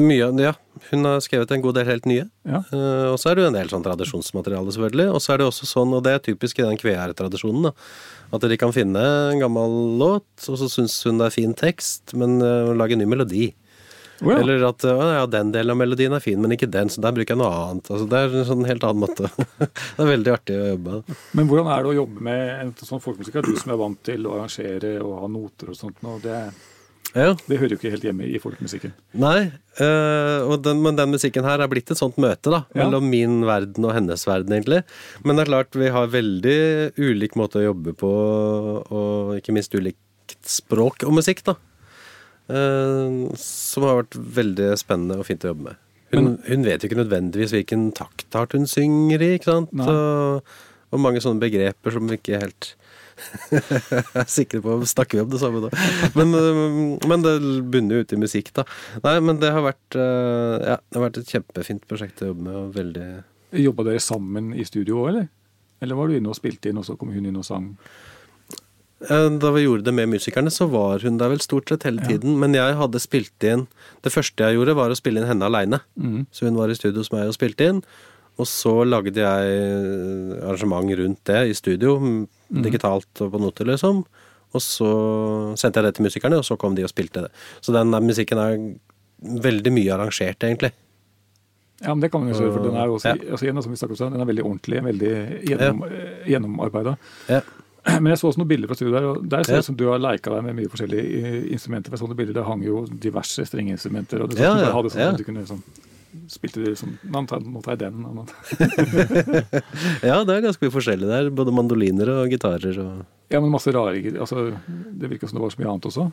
Mye, ja. Hun har skrevet en god del helt nye. Ja. Uh, og så er det jo en del sånn tradisjonsmateriale, selvfølgelig. Og så er det også sånn, og det er typisk i den kveær-tradisjonen, da, at de kan finne en gammel låt, og så syns hun det er fin tekst, men uh, lage en ny melodi. Oh, ja. Eller at uh, ja, den delen av melodien er fin, men ikke den, så der bruker jeg noe annet. Altså, det er en sånn helt annen måte. det er veldig artig å jobbe med. Men hvordan er det å jobbe med en sånn folkemusikk? Du som er vant til å arrangere og ha noter og sånt, nå, det, Ja. det hører jo ikke helt hjemme i folkemusikken. Nei, øh, og den, men den musikken her er blitt et sånt møte, da. Ja. Mellom min verden og hennes verden, egentlig. Men det er klart, vi har veldig ulik måte å jobbe på, og ikke minst ulikt språk og musikk, da. Uh, som har vært veldig spennende og fint å jobbe med. Hun, hun vet jo ikke nødvendigvis hvilken taktart hun synger i, ikke sant. Og, og mange sånne begreper som vi ikke helt er sikre på Snakker vi om det samme da? Men, øh, men det bunner ut i musikk, da. Nei, men det har vært øh, Ja, det har vært et kjempefint prosjekt å jobbe med, og veldig Jobba dere sammen i studio òg, eller? Eller var du inne og spilte inn, og så kom hun inn og sang? Eh, Da vi gjorde det med musikerne, så var hun der vel stort sett hele tiden. Men jeg hadde spilt inn Det første jeg gjorde, var å spille inn henne aleine. Mm. Så hun var i studio hos meg og spilte inn. Og så lagde jeg eh, arrangement rundt det i studio, mm. digitalt og på noter, liksom. Og så sendte jeg det til musikerne, og så kom de og spilte det. Så den musikken er veldig mye arrangert, egentlig. Ja, men det kan man jo se, for den er også, Ja. altså, igjen, som vi snakket om, den er veldig ordentlig, veldig gjennom, ja. gjennomarbeida. Ja. Men jeg så også noen bilder fra studio der, og der ser det ut som du har leika deg med mye forskjellige eh, instrumenter. For sånne bilder, Det hang jo diverse strengeinstrumenter, og det Ja, ja, du bare hadde sånn ja. du kunne sånn Spilte de sånn Nå tar jeg den. Ja, det er ganske mye forskjellig der. Både mandoliner og gitarer og Ja, men masse rare altså, Det virka som det var så mye annet også.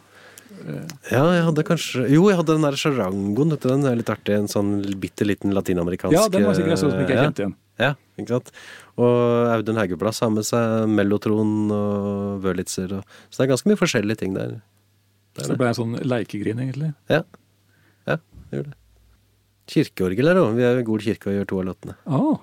Ja, jeg hadde kanskje Jo, jeg hadde den der charangoen. Den er litt artig. En sånn bitte liten latinamerikansk Ja, den var sikkert jeg så som ikke jeg kjent kjente igjen. Ja, ikke sant. Og Audun Haugeplass har med seg mellotron og Wurlitzer og Så det er ganske mye forskjellige ting der. Det Så det. ble en sånn leikegrin, egentlig. Ja. Ja, det gjorde det. Kirkeorgel er det òg. Vi er i Gol kirke og gjør to av låtene. Oh.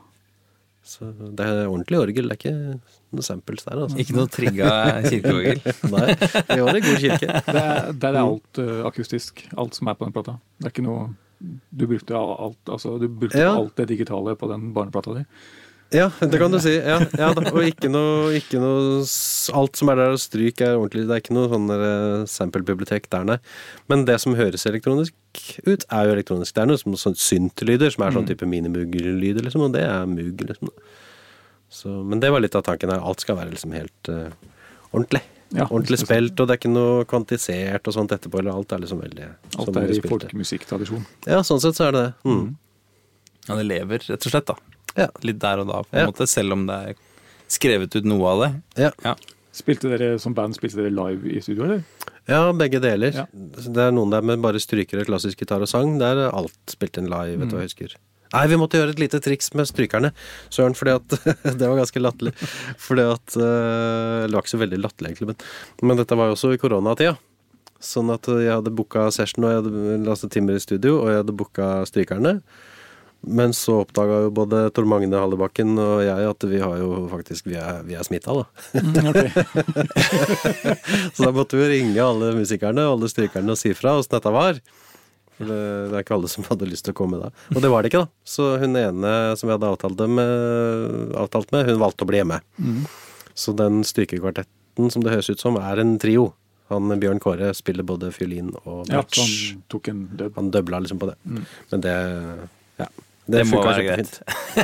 Så det er ordentlig orgel. Det er ikke noe samples der, altså. Ikke noe trigga kirkeorgel. Nei, vi var i god kirke. det er, der er alt uh, akustisk. Alt som er på den plata. Det er ikke noe Du brukte alt, altså, du brukte Ja. alt det digitale på den barneplata di. Ja, det kan du si. Ja, ja. Og ikke noe, ikke noe Alt som er der og stryk, er ordentlig. Det er ikke noe sånn der, eh, sample-bibliotek der, nei. Men det som høres elektronisk ut, er jo elektronisk. Det er noe som sånn synt-lyder, som er sånn type minimug-lyder, liksom, og det er mug, liksom. Så, men det var litt av tanken her. Alt skal være liksom helt uh, ordentlig. Ja, ordentlig det spilt, og det er ikke noe kvantisert og sånt etterpå. Eller alt er liksom veldig Alt er i folkemusikktradisjon. Ja, sånn sett så er det det. Mm. Ja, det lever rett og slett, da. Ja. Litt der og da, på en Ja. måte, selv om det er skrevet ut noe av det. Ja. Ja. Spilte dere som band spilte dere live i studio, eller? ja, begge deler. Ja. Det er noen der med bare strykere, klassisk gitar og sang. Der er alt spilt inn live, vet du jeg husker. Nei, vi måtte gjøre et lite triks med strykerne, søren, fordi at Det var ganske latterlig. Fordi at eh, Det var ikke så veldig latterlig, egentlig, men, men dette var jo også i koronatida. Sånn at jeg hadde booka session, og jeg hadde lastet timer i studio, og jeg hadde booka strykerne. Men så oppdaga jo både Tor Magne Hallebakken og jeg at vi har jo faktisk Vi er, vi er smitta, da. Så da måtte vi ringe alle musikerne og alle strykerne og si fra åssen dette var. For det, det er ikke alle som hadde lyst til å komme da. Og det var det ikke, da. Så hun ene som vi hadde avtalt, med, avtalt med, hun valgte å bli hjemme. Så den strykekvartetten som det høres ut som, er en trio. Han Bjørn Kåre spiller både fiolin og Ja, så han. Han døbla liksom på det. Men det ja. Det må funka være kjempefint.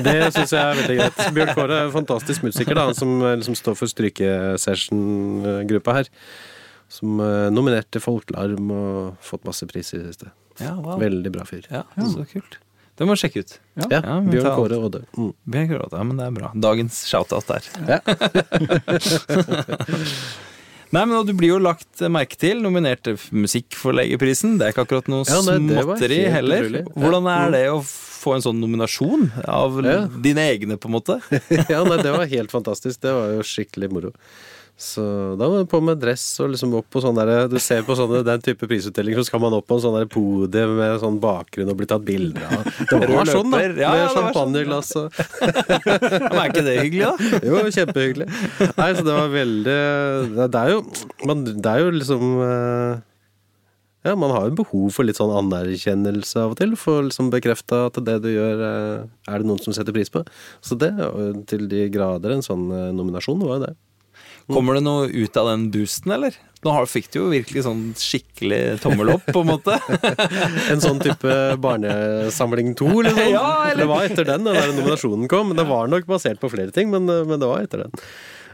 Det syns jeg er veldig greit. Bjørn Kåre er en fantastisk musiker, da, han som eh, liksom står for strykesession-gruppa her. Som nominerte nominert Folkelarm og fått masse priser i det siste. Ja, wow. Veldig bra fyr. Ja, så kult. Det må jeg sjekke ut. Ja. Ja, Bjørn Kåre og det. Mm. Bjørn Kåre, Ja, men det er bra. Dagens shout-out der. Ja. Nei, men Du blir jo lagt merke til, nominert til Musikkforleggerprisen. Det er ikke akkurat noe Ja, nei, småtteri heller. utrolig. Hvordan er det å få en sånn nominasjon av Ja. dine egne, på en måte? ja, nei, det var helt fantastisk. Det var jo skikkelig moro. Så da var det på med dress og liksom opp på sånn derre Du ser på sånne, den type prisutdeling, så skal man opp på en sånn der podium med sånn bakgrunn og bli tatt bilder av. Det var sånn, da. Ja, med ja, sånn. champagneglass og er ikke det hyggelig, da? Jo, kjempehyggelig. Nei, så det var veldig Det er jo, man, det er jo liksom eh, Ja, man har jo behov for litt sånn anerkjennelse av og til. For liksom bekrefte at det du gjør, eh, er det noen som setter pris på. Så det, til de grader, en sånn eh, nominasjon var jo det. Kommer det noe ut av den boosten, eller? Nå fikk du jo virkelig sånn skikkelig tommel opp, på en måte. En sånn type barnesamling 2, liksom. Ja, eller- Det var etter den den der nominasjonen kom. Det var nok basert på flere ting, men, men det var etter den.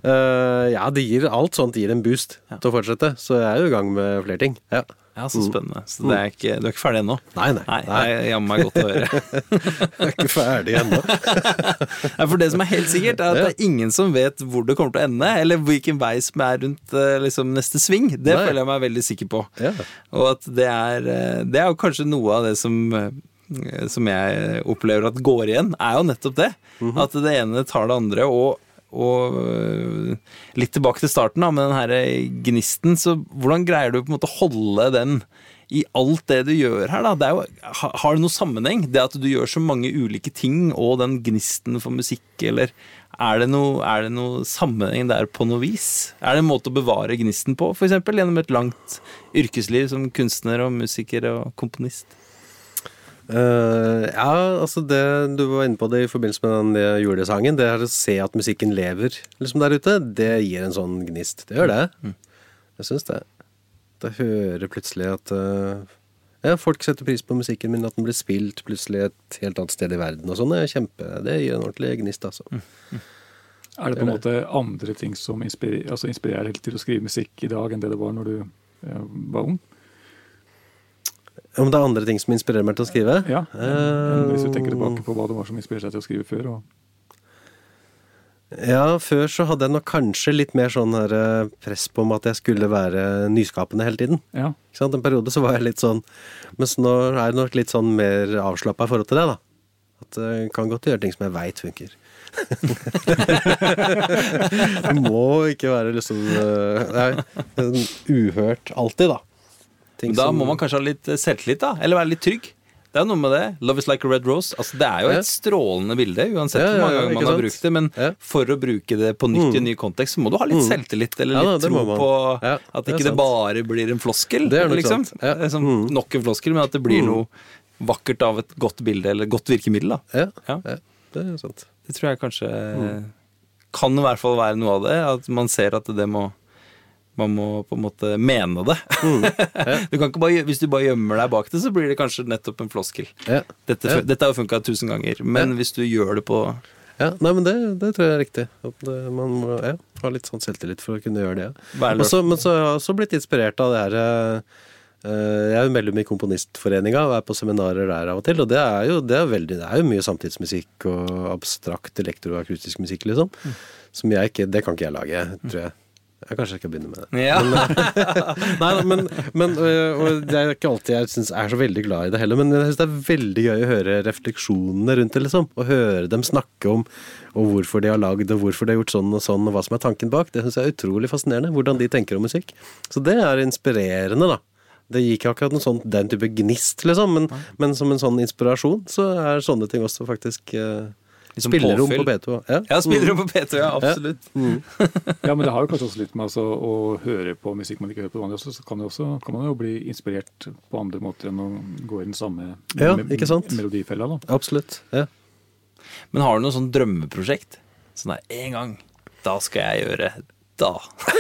Eh, ja, det gir, alt sånt gir en boost til å fortsette, så jeg er jo i gang med flere ting. Ja. Ja, Så spennende. Så det er ikke, du er ikke ferdig ennå? Nei, nei. Nei, nei. jammen meg godt å høre. Jeg er ikke ferdig ennå. For det som er helt sikkert, er at det er ingen som vet hvor det kommer til å ende, eller hvilken vei som er rundt eh, liksom, neste sving. Det Nei. føler jeg meg veldig sikker på. Ja. Og at det er eh, Det er jo kanskje noe av det som som jeg opplever at går igjen, er jo nettopp det. At det ene tar det andre. Og, og øh, litt tilbake til starten da, med den her gnisten. Så hvordan greier du på en måte å holde den i alt det du gjør her, da? Jo, har det noe sammenheng? Det at du gjør så mange ulike ting, og den gnisten for musikk, eller er det noe, er det noe sammenheng der på noe vis? Er det en måte å bevare gnisten på, f.eks. gjennom et langt yrkesliv som kunstner og musiker og komponist? Eh, ja, altså det du var inne på det i forbindelse med den julesangen, det er å se at musikken lever liksom der ute, det gir en sånn gnist. Det gjør det. Jeg syns det. Da hører plutselig at uh, ja, folk setter pris på musikken min, at den blir spilt plutselig et helt annet sted i verden og sånn. Det er det gir en ordentlig gnist, altså. Er det på en måte andre ting som inspirerer, altså inspirerer deg til å skrive musikk i dag enn det det var når du eh, var ung? Om det er andre ting som inspirerer meg til å skrive? Ja, Uh, Hvis du tenker Eh, tilbake på hva det var som inspirerte deg til å skrive før. Ja, før så hadde jeg nok kanskje litt mer sånn her eh, press på meg at jeg skulle være nyskapende hele tiden. ja, Ikke sant? En periode så var jeg litt sånn Mens nå er jeg nok litt sånn mer avslappa i forhold til det, da. At jeg kan godt gjøre ting som jeg veit funker. det må ikke være liksom eh, Nei, uhørt alltid, da. Ting Da som- må man kanskje ha litt eh, selvtillit, da. Eller være litt trygg. Det er noe med det. Love is like a red rose. Altså, det er jo et strålende bilde, uansett hvor mange ganger man har sant? brukt det. Men for å bruke det på nytt i en ny kontekst, så må du ha litt Mm. selvtillit, eller litt tro på at det ikke det bare blir en floskel. Det er nok liksom. er sånn, Mm. Nok en floskel, men at det blir noe vakkert av et godt bilde, eller godt virkemiddel. da. Ja, Ja. ja, det er sant. Det tror jeg kanskje Mm. kan i hvert fall være noe av det. At man ser at det må man må på en måte mene det. Mm. du kan ikke bare, hvis du bare gjemmer deg bak det, så blir det kanskje nettopp en floskel. Ja. Dette, Ja. dette har funka tusen ganger, men Ja. hvis du gjør det på Ja, nei, men det, det tror jeg er riktig. Det, man må ja, ha litt sånn selvtillit for å kunne gjøre det. Hva er det? Og så- men så har jeg også blitt inspirert av det her eh, eh, Jeg er jo medlem i Komponistforeninga og er på seminarer der av og til. Og det er jo, det er veldig, det er jo mye samtidsmusikk og abstrakt elektroakustisk musikk, liksom. Som jeg ikke Det kan ikke jeg lage, tror jeg. Jeg kanskje jeg skal begynne med det. Ja. Nei, men, men øh, og det er ikke alltid jeg synes er så veldig glad i det heller, men jeg syns det er veldig gøy å høre refleksjonene rundt det, liksom. Og høre dem snakke om og hvorfor de har lagd og hvorfor de har gjort sånn og sånn, og hva som er tanken bak. Det syns jeg er utrolig fascinerende. Hvordan de tenker om musikk. Så det er inspirerende, da. Det gikk akkurat noe sånn, den type gnist, liksom, men, men som en sånn inspirasjon, så er sånne ting også faktisk uh, Liksom Spillerom på påfyll. B2. Ja. Ja, spillerom på P2, ja. Absolutt. Ja, men det har jo kanskje også litt med altså, å høre på musikk man ikke hører på vanlig også, så kan, det også, kan man jo bli inspirert på andre måter enn å gå i den samme Ja, me- ikke sant? melodifella. da. Absolutt. Ja. Men har du noe sånn drømmeprosjekt? Sånn der, en gang, da skal jeg gjøre da.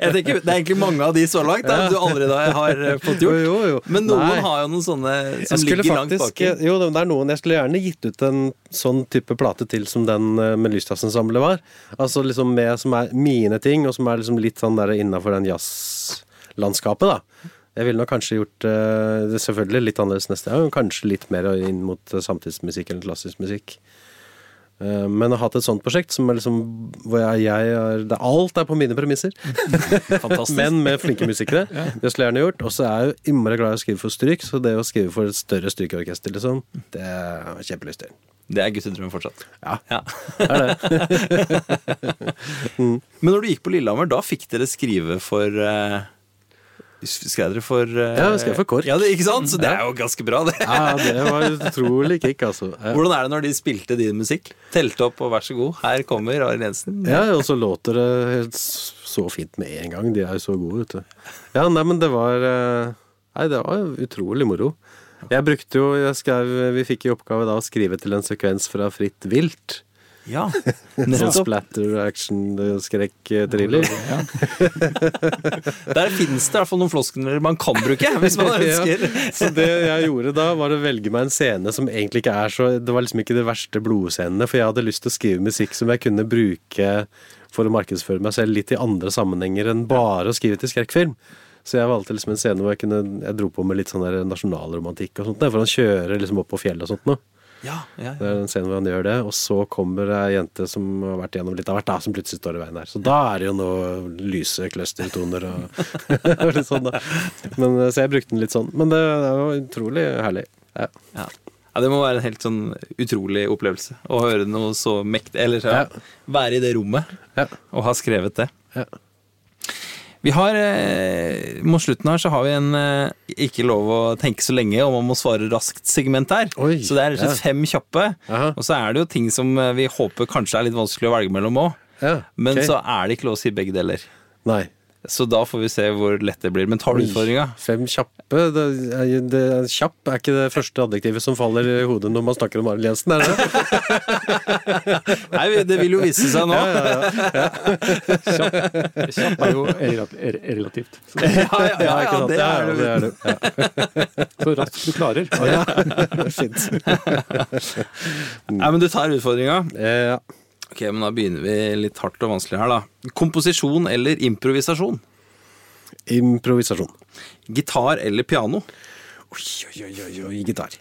jeg tenker, Det er egentlig mange av de så langt da, du allerede har fått gjort. Jo, jo, jo. Men noen Nei. har jo noen sånne som ligger langt bak. baki. Jo, det er noen. Jeg skulle gjerne gitt ut en sånn type plate til som den eh, med Lysthassensemblet var. Altså liksom med som er mine ting, og som er liksom litt sånn der innafor den jazzlandskapet, da. Jeg ville nok kanskje gjort eh, det selvfølgelig litt annerledes neste gang. Kanskje litt mer inn mot eh, samtidsmusikk eller klassisk musikk. Eh, Men å ha hatt et sånt prosjekt som er liksom hvor jeg, jeg er det, Alt er på mine premisser. Men med flinke musikere. Det skulle jeg gjerne gjort. Og så er jeg jo innmari glad i å skrive for stryk, så det å skrive for et større strykeorkester, liksom, det har jeg kjempelyst til. Det er guttedrømmen fortsatt. Ja, Ja. det er det. Men når du gikk på Lillehammer, da fikk dere skrive for eh, Skrev dere for uh, Ja, vi skrev for KORK. Ja, det, ikke sant? Så det er jo ganske bra, det. Ja, det var utrolig kick, altså. Ja. Hvordan er det når de spilte din musikk? Telte opp og vær så god, her kommer Arild Jensen. Ja, og så låter det så fint med en gang. De er jo så gode, vet du. Ja, nei, men det var eh, Nei, det var utrolig moro. Jeg brukte jo jeg skrev, Vi fikk i oppgave da å skrive til en sekvens fra Fritt vilt. Ja, Sånn splatter, action, skrekk, eh, thriller. Ja. Der finnes det i hvert fall noen floskler man kan bruke, hvis man ønsker. Ja, så det jeg gjorde da, var å velge meg en scene som egentlig ikke er så Det var liksom ikke de verste blodscenene, for jeg hadde lyst til å skrive musikk som jeg kunne bruke for å markedsføre meg selv litt i andre sammenhenger enn bare å skrive til skrekkfilm. Så jeg valgte liksom en scene hvor jeg kunne Jeg dro på med litt sånn der nasjonalromantikk og sånt, der, for han kjører liksom opp på fjellet og sånt noe. Ja, ja, Det er den scenen hvor han gjør det, og så kommer ei jente som har vært gjennom litt av hvert, da, som plutselig står i veien der. Så da er det jo noe lyse clustertoner og, og litt sånn, da. Men, så jeg brukte den litt sånn. Men det, det var utrolig herlig. Ja. ja. Ja, Det må være en helt sånn utrolig opplevelse å høre noe så mektig Eller så, Ja. være i det rommet Ja. og ha skrevet det. Ja. Vi har, eh, Mot slutten her så har vi en eh, ikke lov å tenke så lenge og man må svare raskt-segment her. Oi, så det er ja. fem kjappe. Aha. Og så er det jo ting som eh, vi håper kanskje er litt vanskelig å velge mellom òg. Ja, Men så er det ikke lov å si begge deler. Nei. Så da får vi se hvor lett det blir. Men tar du utfordringa? Fem kjappe det er, det er Kjapp er ikke det første adjektivet som faller i hodet når man snakker om Arild Jensen, er det? Nei, det vil jo vise seg nå. Kjapp er jo relat- er relativt. Så, Ja, ja, ja, ja, det er ja, det. det er det. så raskt du klarer. Ja. Ja, Fint. Nei, men du tar utfordringa. Ja. Ok, men Da begynner vi litt hardt og vanskelig her, da. Komposisjon eller improvisasjon? Improvisasjon. Gitar eller piano? Oi, oi, oi, oi, gitar.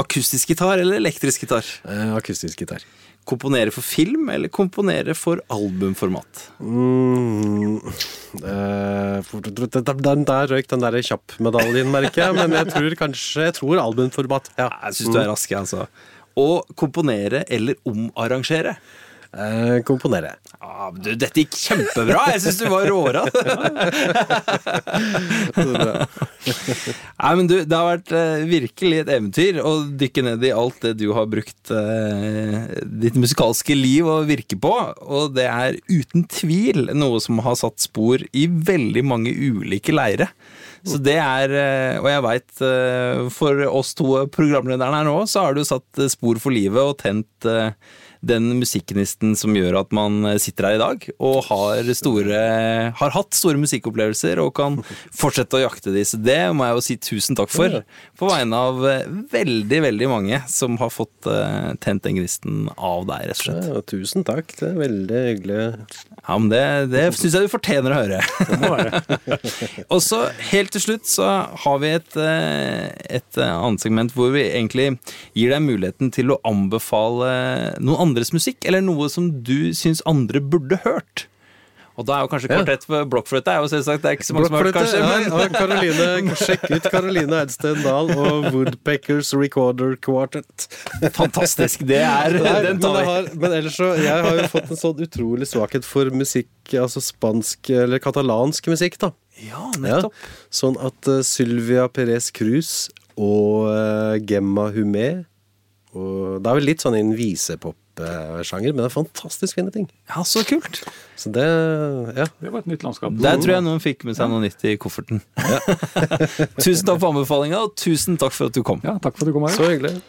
Akustisk gitar eller elektrisk gitar? Eh, akustisk gitar. Komponere for film eller komponere for albumformat? Mm, eh, den der røyk den der kjapp-medaljen, merker jeg. Men jeg tror kanskje Jeg tror albumformat. Ja. Jeg syns du er rask, altså. Og komponere eller omarrangere? Eh, komponere. Ah, du, dette gikk kjempebra! Jeg syns du var råra! Nei, men du, det har vært eh, virkelig et eventyr å dykke ned i alt det du har brukt eh, ditt musikalske liv å virke på. Og det er uten tvil noe som har satt spor i veldig mange ulike leire. Så det er, eh, og jeg veit for oss to programlederne her nå, så har du satt eh, spor for livet og tent, eh, den musikkinisten som gjør at man sitter her i dag og har, store, har hatt store musikkopplevelser og kan fortsette å jakte. Så det må jeg jo si tusen takk for. På vegne av eh, veldig, veldig mange som har fått uh, tent den gnisten av deg, rett og slett. Ja, tusen takk. Det er veldig hyggelig. Ja, men det, det syns jeg du fortjener å høre. Det må være. Og så helt til slutt så har vi et, eh, et annet segment hvor vi egentlig gir deg muligheten til å anbefale noen andres musikk, eller noe som du syns andre burde hørt. Og da er jo kanskje Ja. kvartett for blokkfløyte er jo selvsagt Det er ikke så mange som har hørt, kanskje. ja, Men ja, Caroline, sjekk ut Caroline Edsten Dahl og Woodpeckers Recorder Quartet. fantastisk. Det er Nei, Den men, tar vi. har, men ellers så Jeg har jo fått en sånn utrolig svakhet for musikk, altså spansk eller katalansk musikk, da. Ja, Ja, nettopp. sånn at uh, Sylvia Perez Cruz og uh, Gemma Humé og Det er vel litt sånn en en visepop-sjanger, men det er fantastisk fine ting. Ja, så kult. Så det Ja. Det var et nytt landskap. Der tror jeg noen fikk med seg noe nytt i kofferten. tusen takk for anbefalinga, og tusen takk for at du kom. Ja, takk for at du kom her. Så hyggelig.